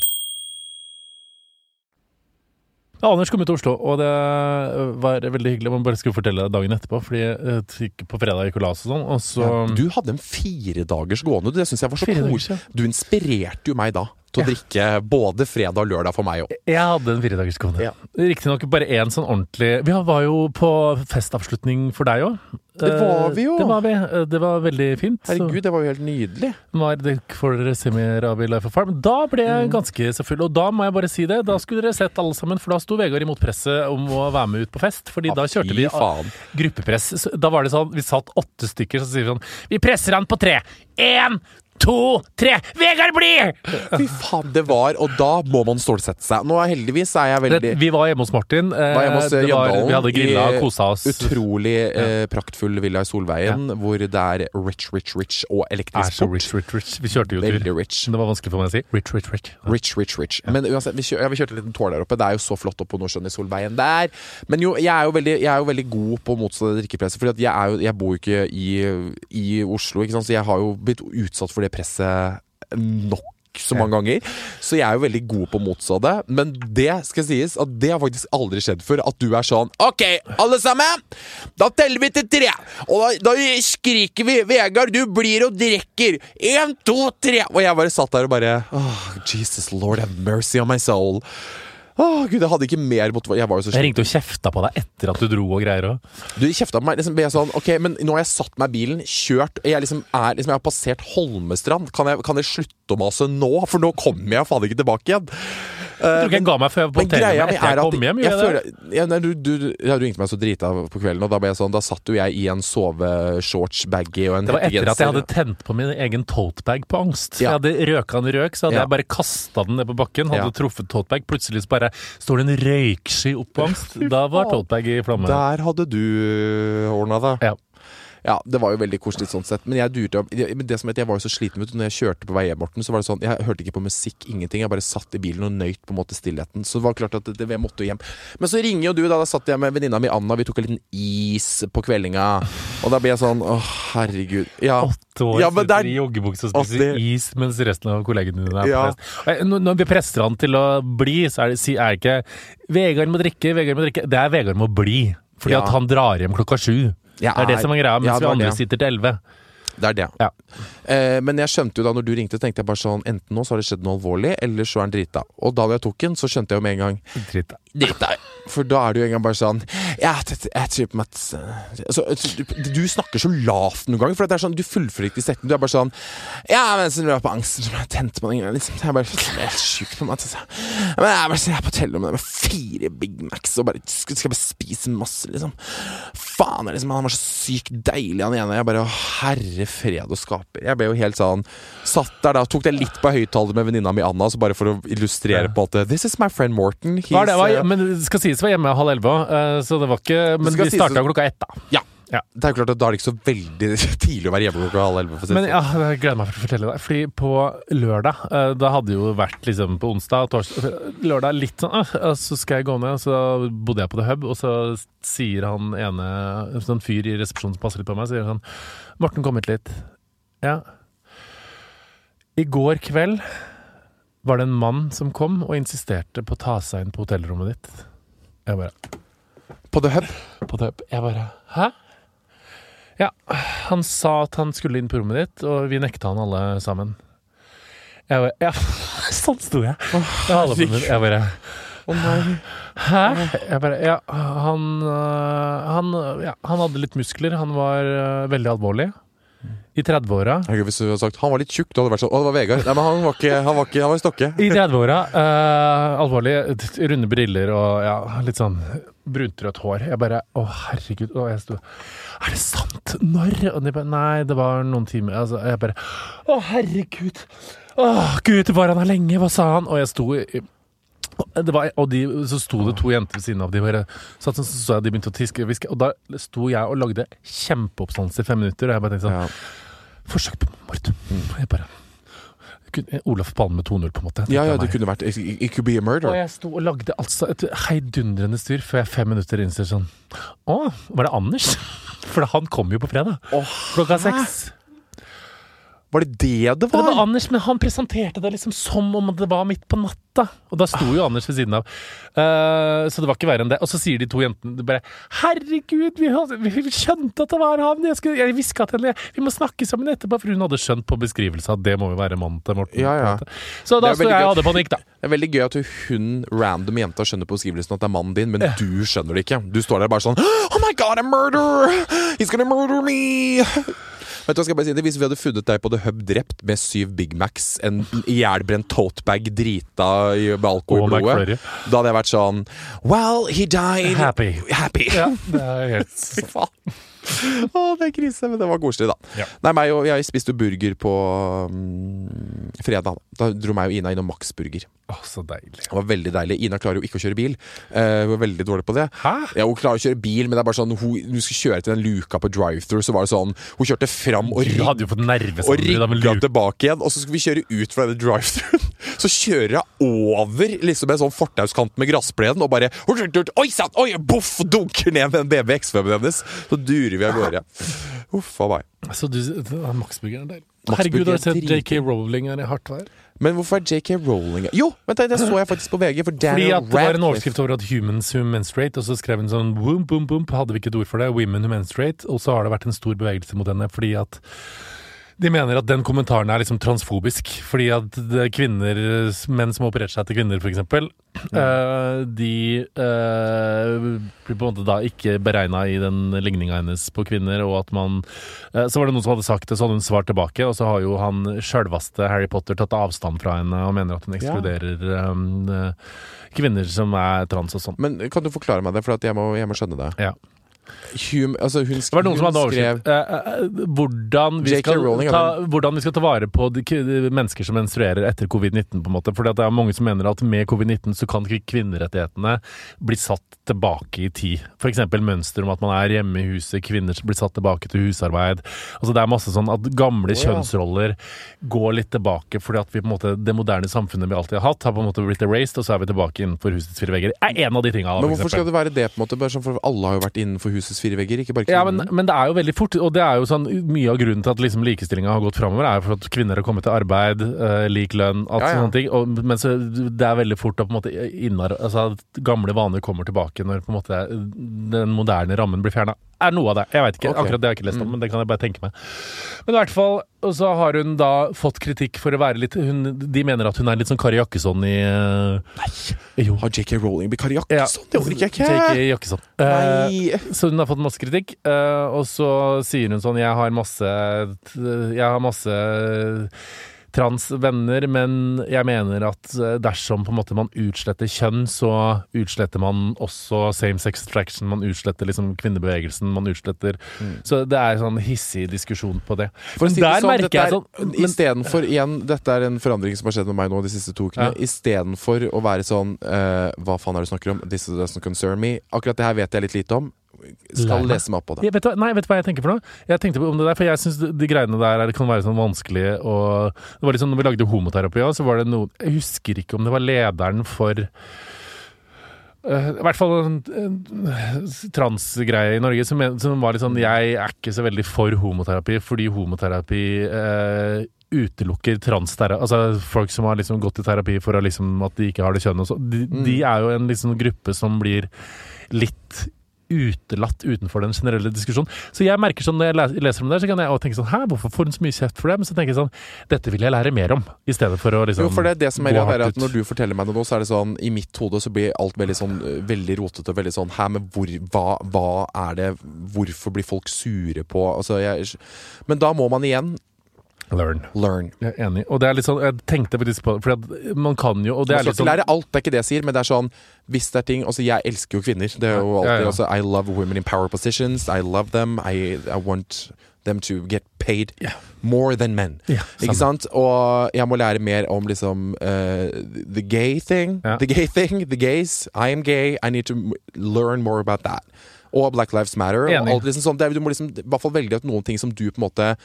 meg. Anders kom ut til Oslo, og det var veldig hyggelig. Man bare skulle fortelle det dagen etterpå, fordi eh, på fredag gikk og la oss og sånn, og så Ja, du hadde en fire dagers gående. Det syns jeg var så koselig. ja. Du inspirerte jo meg da til å drikke både fredag og lørdag for meg òg. Jeg hadde en firedagersgående. Ja. Riktignok bare én sånn ordentlig Vi var jo på festavslutning for deg òg. Det var vi jo. Det var vi. Eh, Det var veldig fint. Så det var jo helt nydelig. var det for dere se mer Life of Farm. Da ble jeg Mm. ganske så full, og da må jeg bare si det. Da skulle dere sett alle sammen, for da sto Vegard imot presset om å være med ut på fest. Fordi da kjørte vi faen. gruppepress. Da var det sånn, vi satt åtte stykker, så sier vi sånn Vi presser han på tre! Én, to, tre! Vegard Blie! Fy faen, det var Og da må man stålsette seg. Nå er heldigvis er jeg veldig vi var hjemme hos Martin. eh, var hjemme hos det var, Jøndalen vi hadde grilla og kosa oss. Utrolig eh, praktfull villa i Solveien, hvor det er rich, rich, rich og elektrisk port. rich, rich, rich. Vi kjørte jo tur. Rich. Det var vanskelig for meg å si. Rich, rich, rich. Rich, rich, rich. Men uansett, vi, kjør, ja, vi kjørte en liten tår der oppe. Det er jo så flott oppe på Nordsjøen i Solveien der. Men jo, jeg er jo veldig, jeg er jo veldig god på å motstå det drikkepresset. for jeg, jeg bor jo ikke i, i Oslo, ikke så jeg har jo blitt utsatt for det presset nok så mange ganger. Så jeg er jo veldig god på å motstå det. Men det skal sies at det har faktisk aldri skjedd før. At du er sånn OK, alle sammen! Da teller vi til tre. Og da, da skriker vi 'Vegard, du blir og drikker'. Én, to, tre. Og jeg bare satt der og bare oh, Jesus Lord have mercy on my soul. Åh, Gud, jeg hadde ikke mer motivasjon. Jeg var jo så Jeg sliten. ringte og kjefta på deg etter at du dro og greier òg. Du kjefta på meg. Liksom ble jeg sånn Ok, men nå har jeg satt meg i bilen, kjørt Jeg liksom er liksom Jeg har passert Holmestrand. Kan jeg, kan jeg slutte å mase nå? For nå kommer jeg faen ikke tilbake ign. Jeg tror ikke jeg ga meg før jeg var på hotellet etter jeg kom hjem. jeg føler, ja, nei, du, du, ja, du ringte meg så drita på kvelden, og da ble jeg sånn Da satt jo jeg i en sove-shorts-baggy og en Det var etter at jeg hadde tent på min egen totebag på angst. Ja. Jeg hadde røka en røk, så hadde jeg bare kasta den ned på bakken. Hadde truffet totebag. Plutselig så bare står det en røyksky på angst. Da var totebag i flamme. Der hadde du ordna det. Ja. Ja, det var jo veldig koselig sånn sett. Men jeg durte Men det som heter, jeg var jo så sliten, vet du. Når jeg kjørte på vei hjem, Morten, så var det sånn Jeg hørte ikke på musikk, ingenting. Jeg bare satt i bilen og nøyt på en måte stillheten. Så det var klart at det, det, jeg måtte jo hjem. Men så ringer jo du, da. Da satt jeg med venninna mi Anna, vi tok en liten is på kveldinga. Og da blir jeg sånn Å, herregud. Ja. Åtte år Ja, er- sitter i joggebukse og spiser det- is mens resten av kollegene dine er på Ja. fest. Når vi presser han til å bli, så er det, er det ikke 'Vegard må drikke', 'Vegard må drikke'. Det er 'Vegard må bli'. Fordi Ja. at han drar hjem klokka sju. Jeg Det er det som er greia, mens Ja, vi andre det. sitter til elleve. Det er det. Ja. Eh, men jeg skjønte jo da når du ringte, tenkte jeg bare sånn Enten nå så har det skjedd noe alvorlig, eller så er han drita. Og da jeg tok den, så skjønte jeg jo med en gang Dritt. deg. For da er det jo en gang bare sånn Ja, jeg, jeg tror på meg at altså, du, du snakker så lavt noen ganger, for det er sånn, du fullfører ikke setningen. Du er bare sånn Ja, men så løper jeg på angst, så jeg tente på den liksom. Jeg er bare helt sjuk på meg. Altså. Men jeg er bare jeg er på hotellet med fire Big Macs og bare skal, skal bare spise masse, liksom. Faen, det liksom, han var så sykt deilig, han ene. Jeg bare Å, herre fred og skaper. Jeg ble jo helt sånn Satt der da, tok det litt på høyttaler med venninna mi Anna, så bare for å illustrere Ja. på at This is my friend Morten. He's, Hva er det? Hva, men det skal sies var hjemme halv elleve òg, så det var ikke Men vi starta klokka ett, da. Ja. Ja. Det er jo klart at Da er det ikke så veldig tidlig å være hjemme klokka halv elleve. Men sånn. ja, jeg gleder meg for å fortelle deg. Fordi på lørdag eh, Da hadde jo vært liksom på onsdag torsdag Lørdag litt sånn Så skal jeg gå ned, og så bodde jeg på The Hub, og så sier han ene En sånn fyr i resepsjonen som passer litt på meg, sier sånn Morten, kom hit litt. Ja. I går kveld var det en mann som kom og insisterte på å ta seg inn på hotellrommet ditt. Jeg bare På The Hub. på det. Jeg bare Hæ? Ja, han sa at han skulle inn på rommet ditt, og vi nekta han alle sammen. Jeg bare Ja, sånn sto jeg. Med- jeg bare Å nei. Hæ? Jeg bare Ja, han øh, Han, øh, ja, han hadde litt muskler. Han var øh, veldig alvorlig. I 30-åra. Herregud, Hvis du hadde sagt han var litt tjukk, da hadde det vært sånn Å, det var Vegard. Nei, men han var ikke Han var, ikke, han var i stokke. I 30-åra. Uh, alvorlig. Runde briller og ja, litt sånn bruntrødt hår. Jeg bare Å, herregud. Og jeg sto Er det sant? Når? Og de bare Nei, det var noen timer. Altså, jeg bare Å, herregud. Å, gud, var han her lenge? Hva sa han? Og jeg sto i det var, og de, så sto det to jenter ved siden av. De bare så, sånn, så så jeg de begynte å tiske og hviske. Og da sto jeg og lagde kjempeoppstandelse i fem minutter. Og jeg bare tenkte sånn Ja. Forsøk på mord. Jeg bare kunne- Olaf Palme 2-0, på en måte. ja, ja, det kunne vært It it could be a murder. Og jeg sto og lagde altså et heidundrende styr før jeg fem minutter innser sånn Å, var det Anders? For han kom jo på fredag. Klokka seks. Var det det det var? Det var? Anders, men han presenterte det liksom som om det var midt på natta. Og da sto jo Anders ved siden av. Uh, så det var ikke verre enn det. Og så sier de to jentene bare 'Herregud, vi, vi, skjønte at det var han!' Jeg, skulle- jeg hviska til henne 'Vi må snakke sammen etterpå', for hun hadde skjønt på beskrivelsen at det må jo være mannen til Morten. Ja, ja. Så da sto jeg og hadde panikk, da. Det er veldig gøy at hun random jenta skjønner på beskrivelsen at det er mannen din, men du skjønner det ikke. Du står der bare sånn Oh my god, a murderer! He's gonna murder me! Vet du hva skal jeg bare si det? Hvis vi hadde funnet deg på The Hub drept med syv Big Macs, en ihjelbrent totebag drita med alkohol i blodet, da hadde jeg vært sånn Well, he died Happy. Happy. Ja, det er helt. Å, det er krise, men det var koselig, da. Ja. Nei, meg og jeg spiste burger på um, fredag. Da dro meg og Ina innom Max Burger. Å, så deilig. Det var veldig deilig. Ina klarer jo ikke å kjøre bil. Uh, hun er veldig dårlig på det. Hæ? Ja, Hun klarer å kjøre bil, men det er bare sånn hun, hun skal kjøre til den luka på drive-through, så var det sånn Hun kjørte fram og, Du rig, hadde jo fått og rigga tilbake igjen, og så skulle vi kjøre ut fra denne drive-throughen. Så kjører jeg over liksom en sånn fortauskant med gressplenen og bare Oi sann! Oi, boff! Dunker ned med en BB X5-en hennes. Så durer vi av gårde. Uff a meg. Så du, Maxburgeren der. Max Herregud, har du sett JK Rowling er i hardt vær? Men hvorfor er JK Rowling Jo, vent da, det så jeg faktisk på VG. For Fordi at det var en overskrift over at humans who menstruate, og så skrev hun sånn boom, boom, boom, hadde vi ikke et ord for det, women who menstruate, og så har det vært en stor bevegelse mot henne, fordi at de mener at den kommentaren er liksom transfobisk, fordi at er kvinner, menn som har operert seg til kvinner, for eksempel, Uh, de uh, blir på en måte da ikke beregna i den ligninga hennes på kvinner, og at man uh, Så var det noen som hadde sagt det, så hadde hun svart tilbake, og så har jo han sjølvaste Harry Potter tatt avstand fra henne og mener at hun ekskluderer eh, kvinner som er trans og sånn. Men kan du forklare meg det, for at jeg, må, jeg må skjønne det. Ja. Hum, altså hun, Det var noen som hadde skrev overskrevet eh, eh, hvordan, Rowling, ta, hvordan vi skal ta vare på de, de mennesker som menstruerer etter covid-19. på en måte. Fordi det er mange som mener at med covid-19 så kan ikke kvinnerettighetene bli satt tilbake i tid. F.eks. mønster om at man er hjemme i huset, kvinner blir satt tilbake til husarbeid. Altså Det er masse sånn at gamle oh, ja. kjønnsroller går litt tilbake fordi at vi på en måte, det moderne samfunnet vi alltid har hatt, har på en måte blitt erased, og så er vi tilbake innenfor husets fire vegger. er en av de tinga. Men hvorfor skal det være det? på en måte? Bare sånn for Alle har jo vært innenfor husets fire vegger, ikke bare Ja, men, men det er jo veldig fort, og det er jo sånn mye av grunnen til at liksom likestillinga har gått framover, er jo for at kvinner har kommet til arbeid, uh, lik lønn, alt Ja, ja. sånne ting. Og, men så det er veldig fort at altså, at gamle vaner kommer tilbake når måte den moderne rammen blir fjerna. Er noe av det. Jeg veit ikke. Okay. Akkurat det har jeg ikke lest om, men det kan jeg bare tenke meg. Men i hvert fall, så har hun da fått kritikk for å være litt hun, De mener at hun er litt sånn Kari Jakkesson i Nei! Jo. Har JK Rowling blitt Kari Ja. Jakkesson? Det orker jeg ikke! J.K. Jakkesson. Eh, så hun har fått masse kritikk, uh, og så sier hun sånn Jeg har masse Jeg har masse transvenner, men jeg mener at eh, dersom på en måte man utsletter kjønn, så utsletter man også same sex attraction, man utsletter liksom kvinnebevegelsen, man utsletter Så det er sånn hissig diskusjon på det. Mm. For Men si det der sånn, merker jeg sånn Istedenfor igjen Dette er en forandring som har skjedd med meg nå de siste to ukene. Ja. Istedenfor å være sånn uh, Hva faen er det du snakker om? This doesn't concern me. Akkurat det her vet jeg litt lite om. Skal lese meg opp på det. Ja, vet du, nei, vet du hva jeg tenker for noe? Jeg tenkte på om det der, for jeg syns de, greiene der er- kan være sånn vanskelig og Det var liksom når vi lagde homoterapi òg, så var det noe Jeg husker ikke om det var lederen for Uh, I hvert fall en, en transgreie i Norge som, som var litt sånn Jeg er ikke så veldig for homoterapi fordi homoterapi uh, utelukker transterapi Altså folk som har liksom gått i terapi for liksom at de ikke har det kjønnet og så. De, de er jo en liksom gruppe som blir litt utelatt utenfor den generelle diskusjonen. Så jeg merker sånn når jeg leser om det, så kan jeg tenke sånn Hæ, hvorfor får hun så mye kjeft for det? Men så tenker jeg sånn Dette vil jeg lære mer om, i stedet for å liksom Jo, for det, er det som er greia, er at. Når du forteller meg det nå, så er det sånn I mitt hode så blir alt veldig sånn Veldig rotete og veldig sånn Hæ, men hvor, hva, hva er det Hvorfor blir folk sure på altså, jeg, Men da må man igjen Learn. learn. Jeg er enig. Og det er litt sånn Jeg tenkte faktisk på For man kan jo Og det Man er skal litt ikke sånn lære alt, det er ikke det jeg sier, men det er sånn Hvis det er ting Altså, jeg elsker jo kvinner. Det er jo alltid ja. altså, I love women in power positions. I love them. I, I want them to get paid Ja. more than men. Ja, Ikke sant? Og jeg må lære mer om liksom eh, the gay thing. Ja. The gay thing, the gays. I am gay. I need to m- learn more about that. Og Black Lives Matter. Og Enig. alt liksom sånt. Det er, du må liksom i hvert fall velge ut noen ting som du på en måte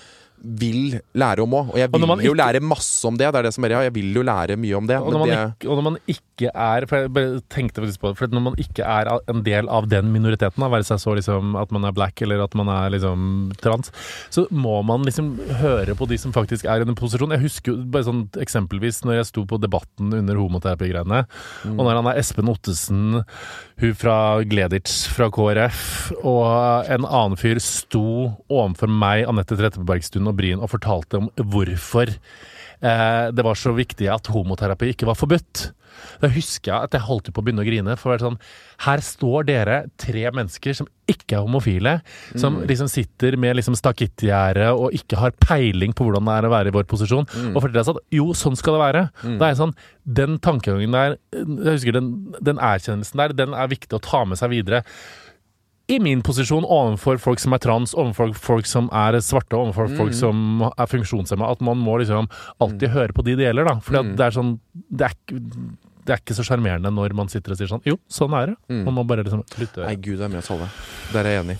vil lære om òg. Og jeg vil og jo ikke- lære masse om det. Det er det som er, ja, jeg vil jo lære mye om det. og når, man det ikke, og når man ikke er For jeg bare tenkte faktisk på det For når man ikke er en del av den minoriteten, da, være seg så liksom at man er black eller at man er liksom trans, så må man liksom høre på de som faktisk er i den posisjonen. Jeg husker jo bare sånn eksempelvis når jeg sto på Debatten under homoterapigreiene, og når han er Espen Ottesen, hun fra Gleditsch fra KrF, og en annen fyr sto overfor meg, Anette Trettebergstuen og Bryn og fortalte om hvorfor eh, det var så viktig at homoterapi ikke var forbudt. Da husker jeg at jeg holdt på å begynne å grine. For å være sånn, her står dere, tre mennesker som ikke er homofile, som liksom sitter med liksom stakittgjerde og ikke har peiling på hvordan det er å være i vår posisjon, og forteller oss at jo, sånn skal det være. Da er jeg sånn, Den tankegangen der, jeg husker den, den erkjennelsen der, den er viktig å ta med seg videre i min posisjon overfor folk som er trans, overfor folk som er svarte, overfor folk som er funksjonshemma, at man må liksom alltid høre på de det gjelder, da. For det er sånn det er, det er ikke så sjarmerende når man sitter og sier sånn Jo, sånn er det. Man må bare liksom lytte. Nei, gud, det er med oss alle. Der er jeg enig.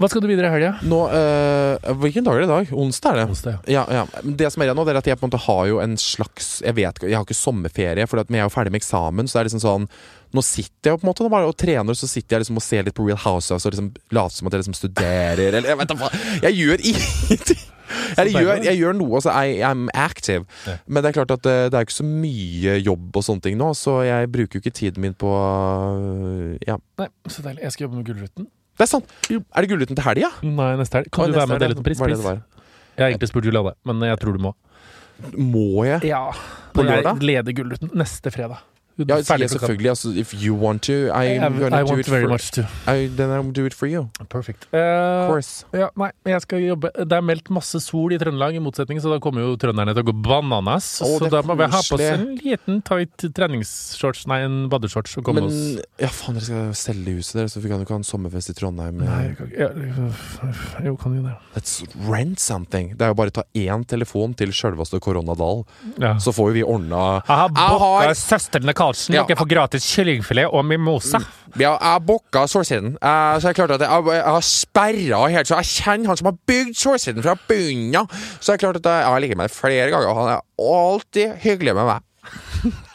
Hva skal du videre i helga? Nå, øh, Hvilken dag er det i dag? Onsdag er det. Onsdag, ja. Ja, ja. Det som er igjen nå, det er at jeg på en måte har jo en slags Jeg vet ikke, jeg har ikke sommerferie, for jeg er jo ferdig med eksamen. Så det er liksom sånn Nå sitter jeg jo på en måte bare og trener, så sitter jeg liksom og ser litt på Real House og liksom later som at jeg liksom studerer, eller jeg vet da faen. Jeg gjør ingenting! Jeg gjør, jeg gjør noe, altså I am active. Ja. Men det er klart at det, det er ikke så mye jobb og sånne ting nå, så jeg bruker jo ikke tiden min på øh, Ja. Nei, så deilig. Jeg skal jobbe med Gullruten. Det er sant! Er det Gullruten til helga? Nei, neste helg. Kan Å, du være med og dele ut en pris? Det det? Jeg har egentlig spurt Juliane, men jeg tror du må. Må jeg? Ja. På lørdag? Jeg leder Gullruten neste fredag. Ja, jeg selvfølgelig. Altså, if you want to, I'm I, gonna I do want it very for much to. I, Then I'll do it for you. Perfect. Of Eh, course. Ja, nei, jeg skal jobbe Det er meldt masse sol i Trøndelag, i motsetning, så da kommer jo trønderne til å gå bananas. Oh, så da må vi ha på oss en liten tight treningsshorts, nei, en badeshorts, og komme Men oss ja, faen, dere skal selge huset deres, så vi kan jo ikke ha en sommerfest i Trondheim. Nei, jeg kan ja, jo, kan jo det. Let's rent something. Det er jo bare å ta én telefon til sjølveste koronadal, Ja. så får jo vi ordna Jeg har har- booka søstrene Karlsen. Ja. ikke får gratis kyllingfilet og mimosa. Ja, jeg bokka solsiden. uh, så jeg klarte at jeg, jeg, jeg har sperra helt, så jeg kjenner han som har bygd solsiden fra bunnen av. Så jeg klarte at jeg, jeg har ligget med det flere ganger, og han er alltid hyggelig med meg.